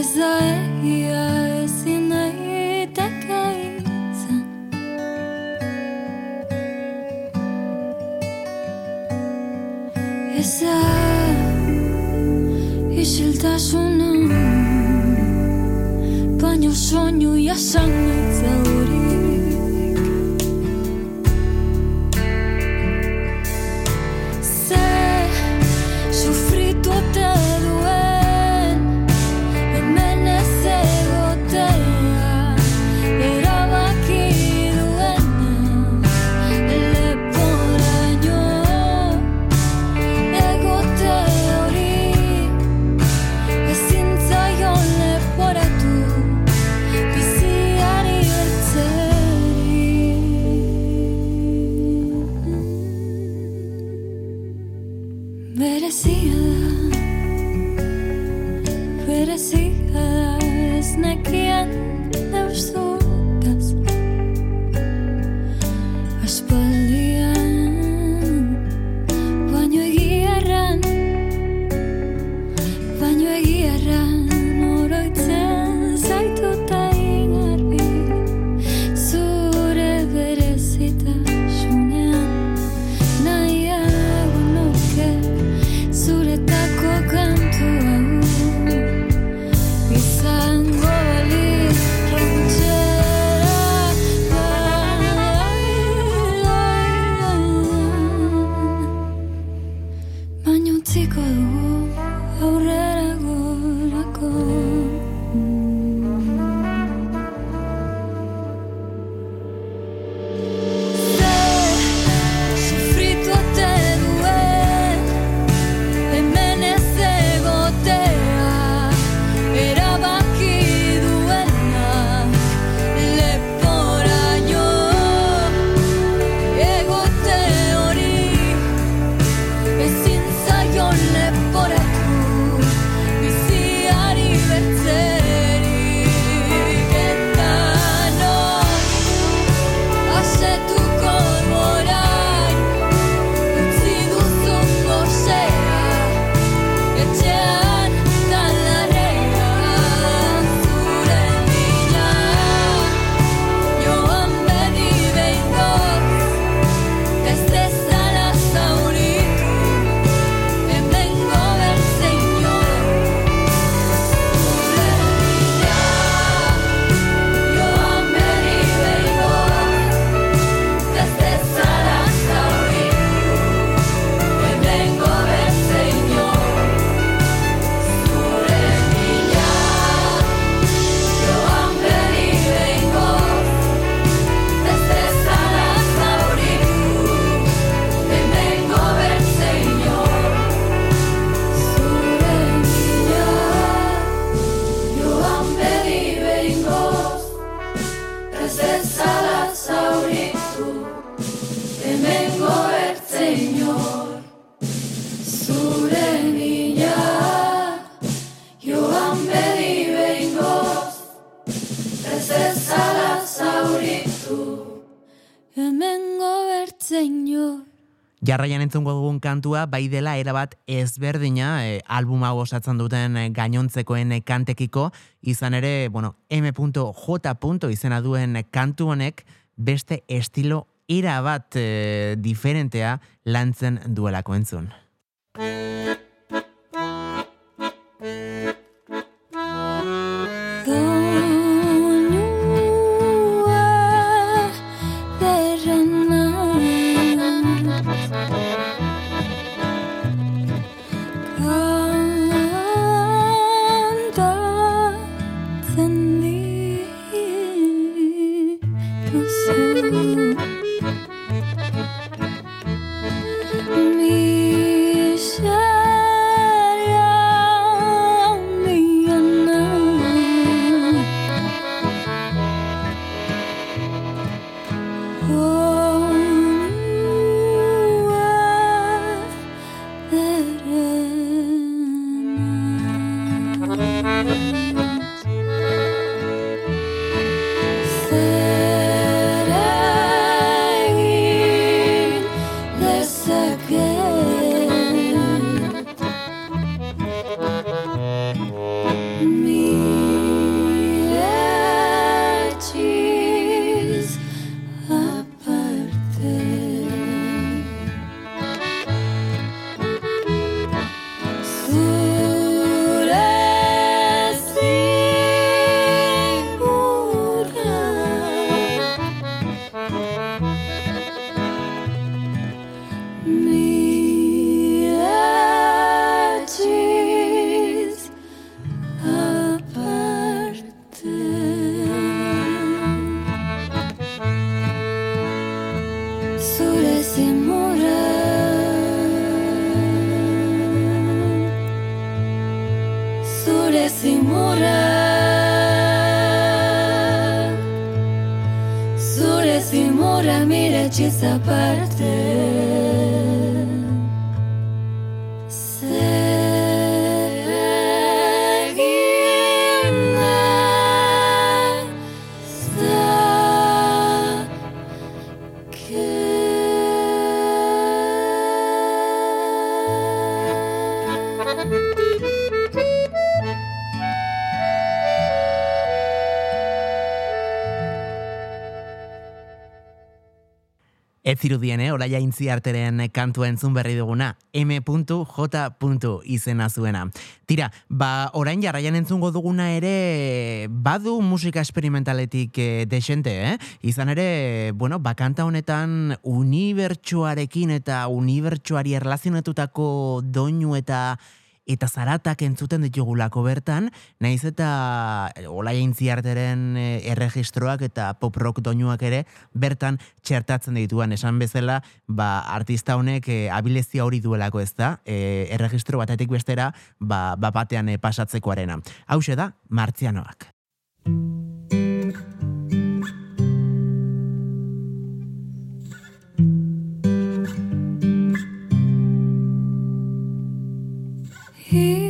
Ez da egia señor.
Jarraian entzungo dugun kantua bai dela erabat ezberdina e, album hau osatzen duten eh, gainontzekoen eh, kantekiko izan ere, bueno, m.j. izena duen kantu honek beste estilo era bat e, diferentea lantzen duelako entzun. Zirudien, eh? Olaia intziarteren kantua entzun berri duguna. M.J. izena zuena. Tira, ba, orain jarraian entzungo duguna ere badu musika esperimentaletik eh, desente, eh? Izan ere, bueno, bakanta honetan unibertsuarekin eta unibertsuari erlazionatutako doinu eta eta zaratak entzuten ditugulako bertan, naiz eta olaia intziarteren eh, erregistroak eta pop rock doinuak ere bertan txertatzen dituan esan bezala, ba, artista honek e, abilezia hori duelako ez da, e, erregistro batetik bestera, ba, ba batean e, pasatzekoarena. Hau da, martzianoak.
Hitz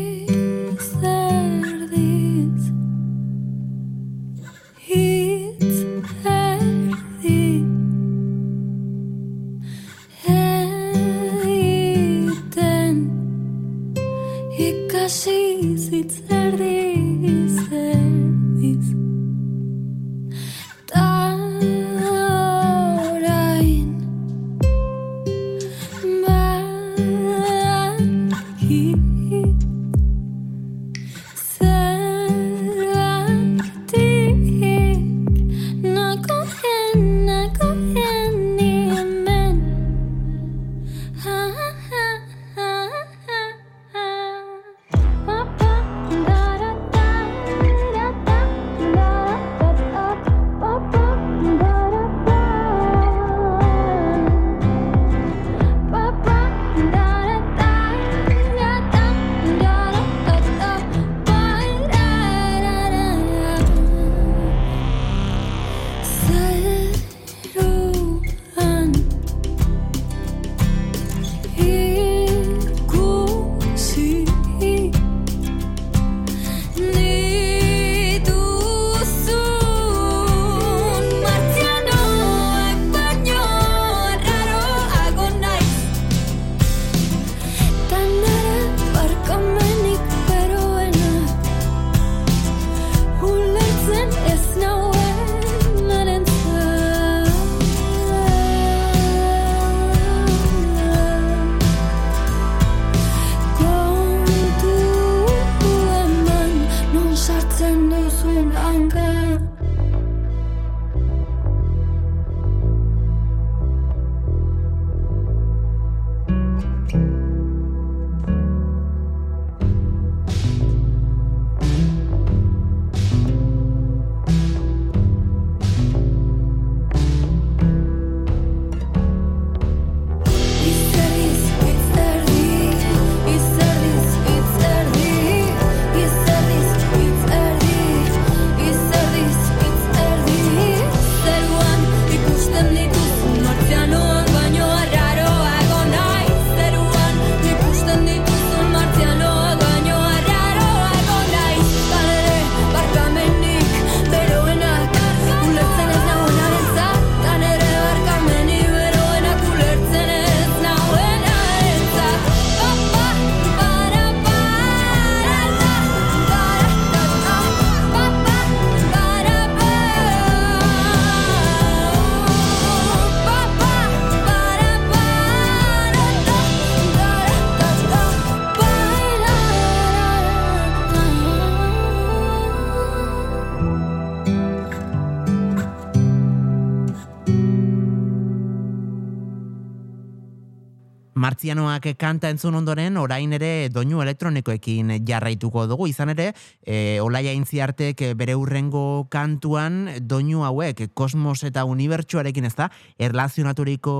Martzianoak
kanta entzun ondoren, orain ere doinu elektronikoekin jarraituko dugu. Izan ere, e, Olaia Intziartek bere urrengo kantuan doinu hauek, kosmos eta unibertsuarekin ez da, erlazionaturiko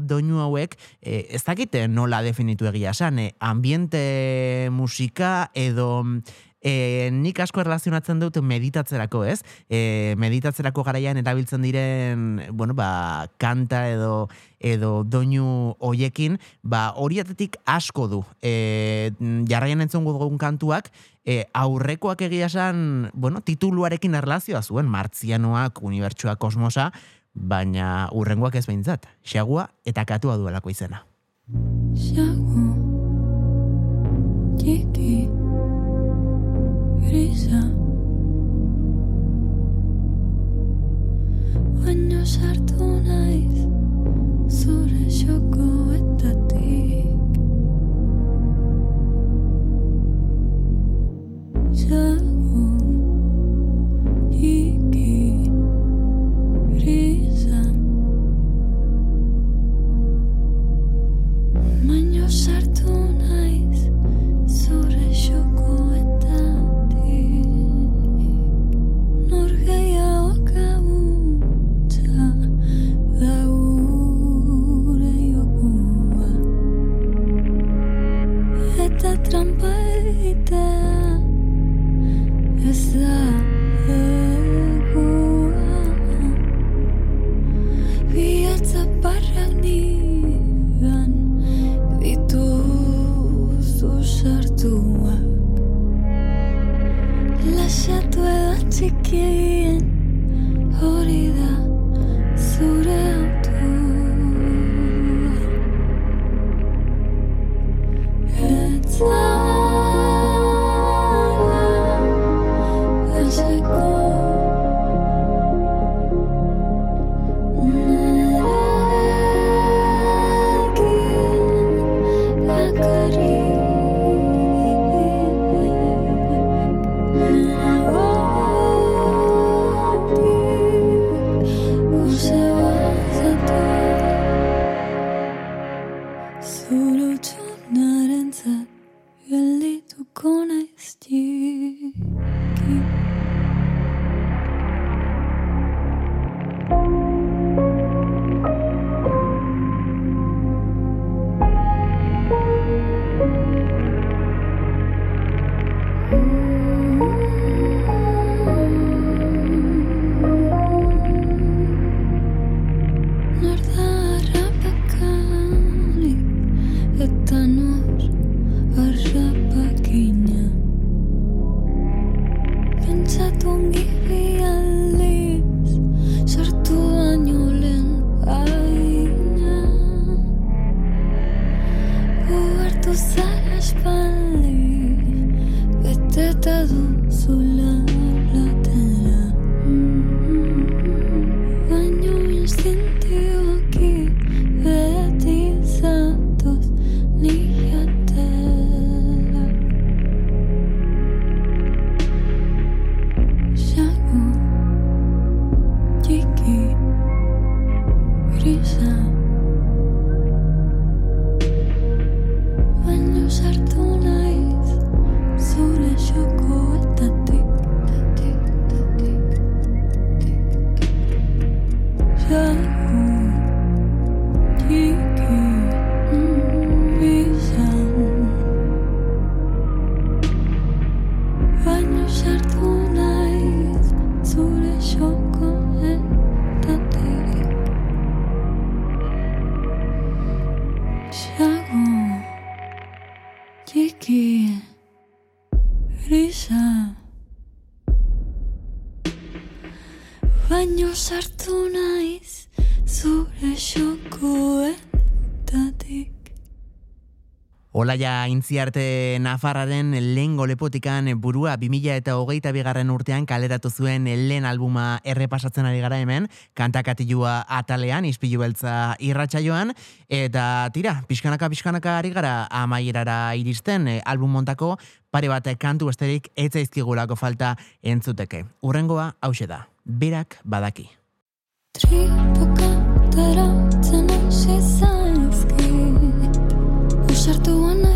doinu hauek, e, ez dakite nola definitu egia esan, e, ambiente musika edo e, nik asko erlazionatzen dut meditatzerako, ez? E, meditatzerako garaian erabiltzen diren, bueno, ba, kanta edo edo doinu hoiekin, ba, horiatetik asko du. E, jarraian entzongo dugun kantuak, e, aurrekoak egia esan, bueno, tituluarekin erlazioa zuen, martzianoak, unibertsua, kosmosa, baina urrengoak ez behintzat, xagua eta katua duelako izena.
Xago Olaia intziarte Nafarraren lehen lepotikan burua 2000 eta hogeita bigarren urtean kaleratu zuen lehen albuma errepasatzen ari gara hemen, kantakatilua atalean, ispilu beltza irratsaioan eta tira, pixkanaka pixkanaka ari gara amaierara iristen eh, album montako pare bat kantu besterik ez zaizkigulako falta entzuteke. Urrengoa hause da, berak badaki. Tripoka taratzen hasi zaizki Usartua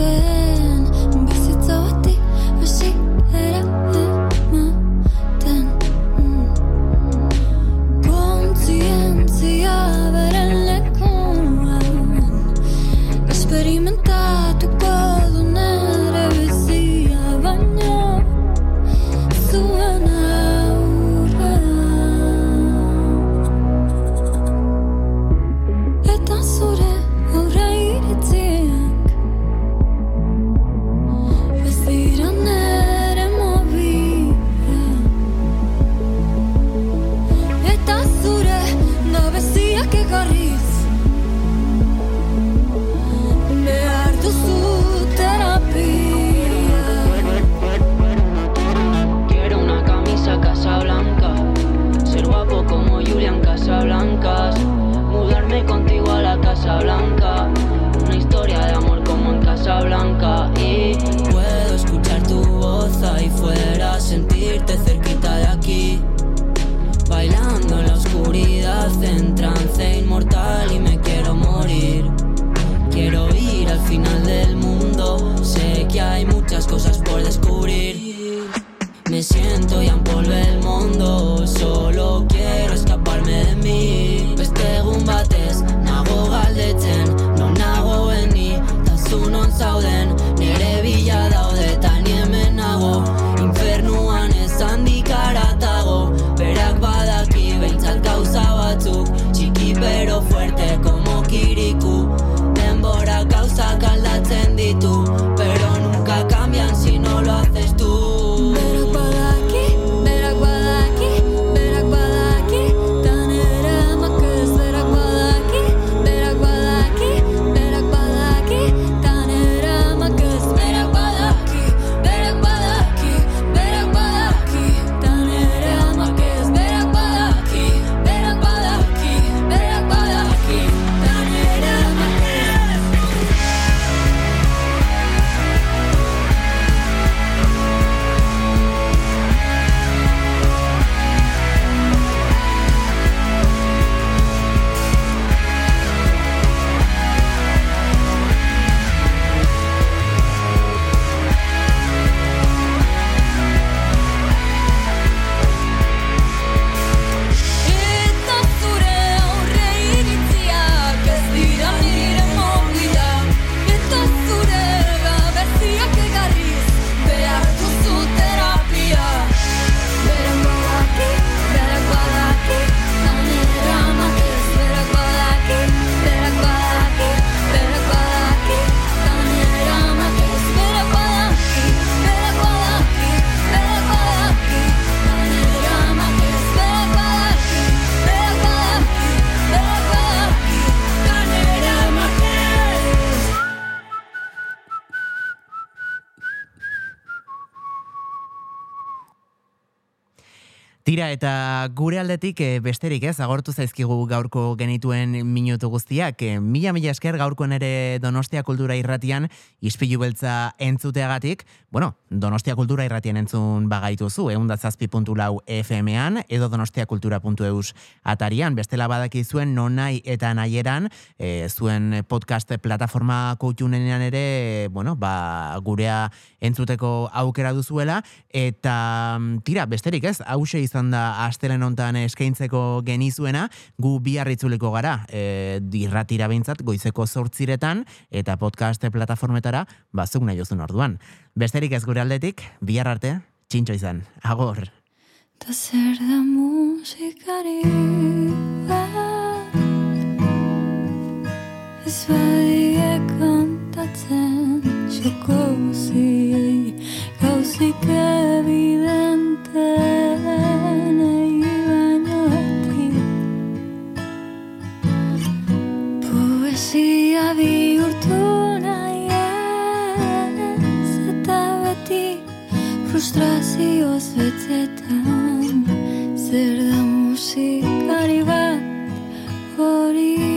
ez en Casa Blancas. Mudarme
contigo a la Casa Blanca. Una historia de amor como en Casa Blanca. Y puedo escuchar tu voz ahí fuera, sentirte cerquita de aquí. Bailando en la oscuridad, en trance inmortal y me quiero morir. Quiero ir al final del mundo, sé que hay muchas cosas por descubrir
me siento y envolve el mundo. Solo quiero escaparme de mí. Pues Beste egun batez, nago galdetzen, non ni, zauden.
Tira eta gure aldetik eh, besterik ez, agortu zaizkigu gaurko genituen minutu guztiak. Eh, Mila mila esker gaurkoen ere Donostia Kultura Irratian ispilu beltza entzuteagatik. Bueno, Donostia Kultura Irratian entzun bagaituzu, egun da zazpi puntu lau FM-an, edo donostiakultura.eus atarian. Bestela badaki zuen nonai eta nahieran, eh, zuen podcast plataforma koutxunenean ere, bueno, ba, gurea entzuteko aukera duzuela, eta mm, tira, besterik ez, hause izan da astelen hontan eskaintzeko genizuena, gu bihar itzuliko gara, e, dirratira behintzat, goizeko zortziretan, eta podcast plataformetara, bazuk nahi ozun orduan. Besterik ez gure aldetik, bihar arte, txintxo izan, agor.
Ta zer da musikari bat Ez badie kantatzen txoko guziei Gauzik evidente Poesia bihurtu nahi ez Eta beti Zer da musikari bat hori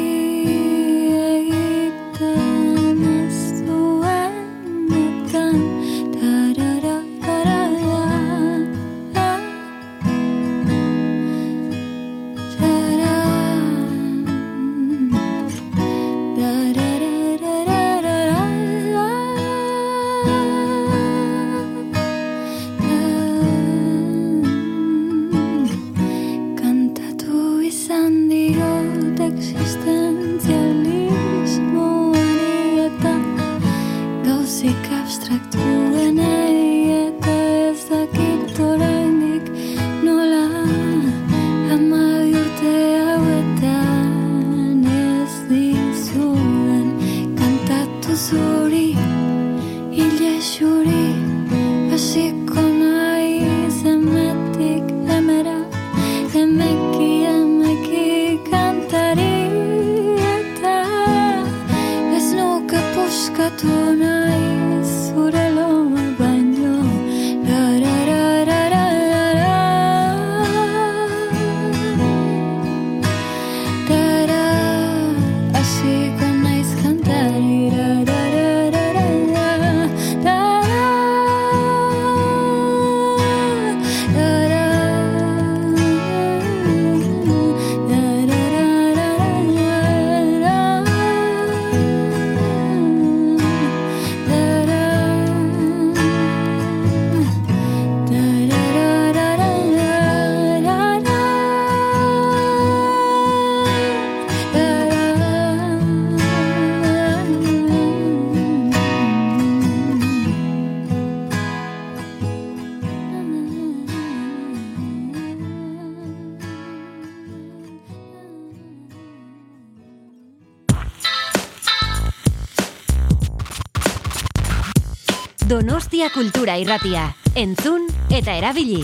Irratia. Entzun eta erabili.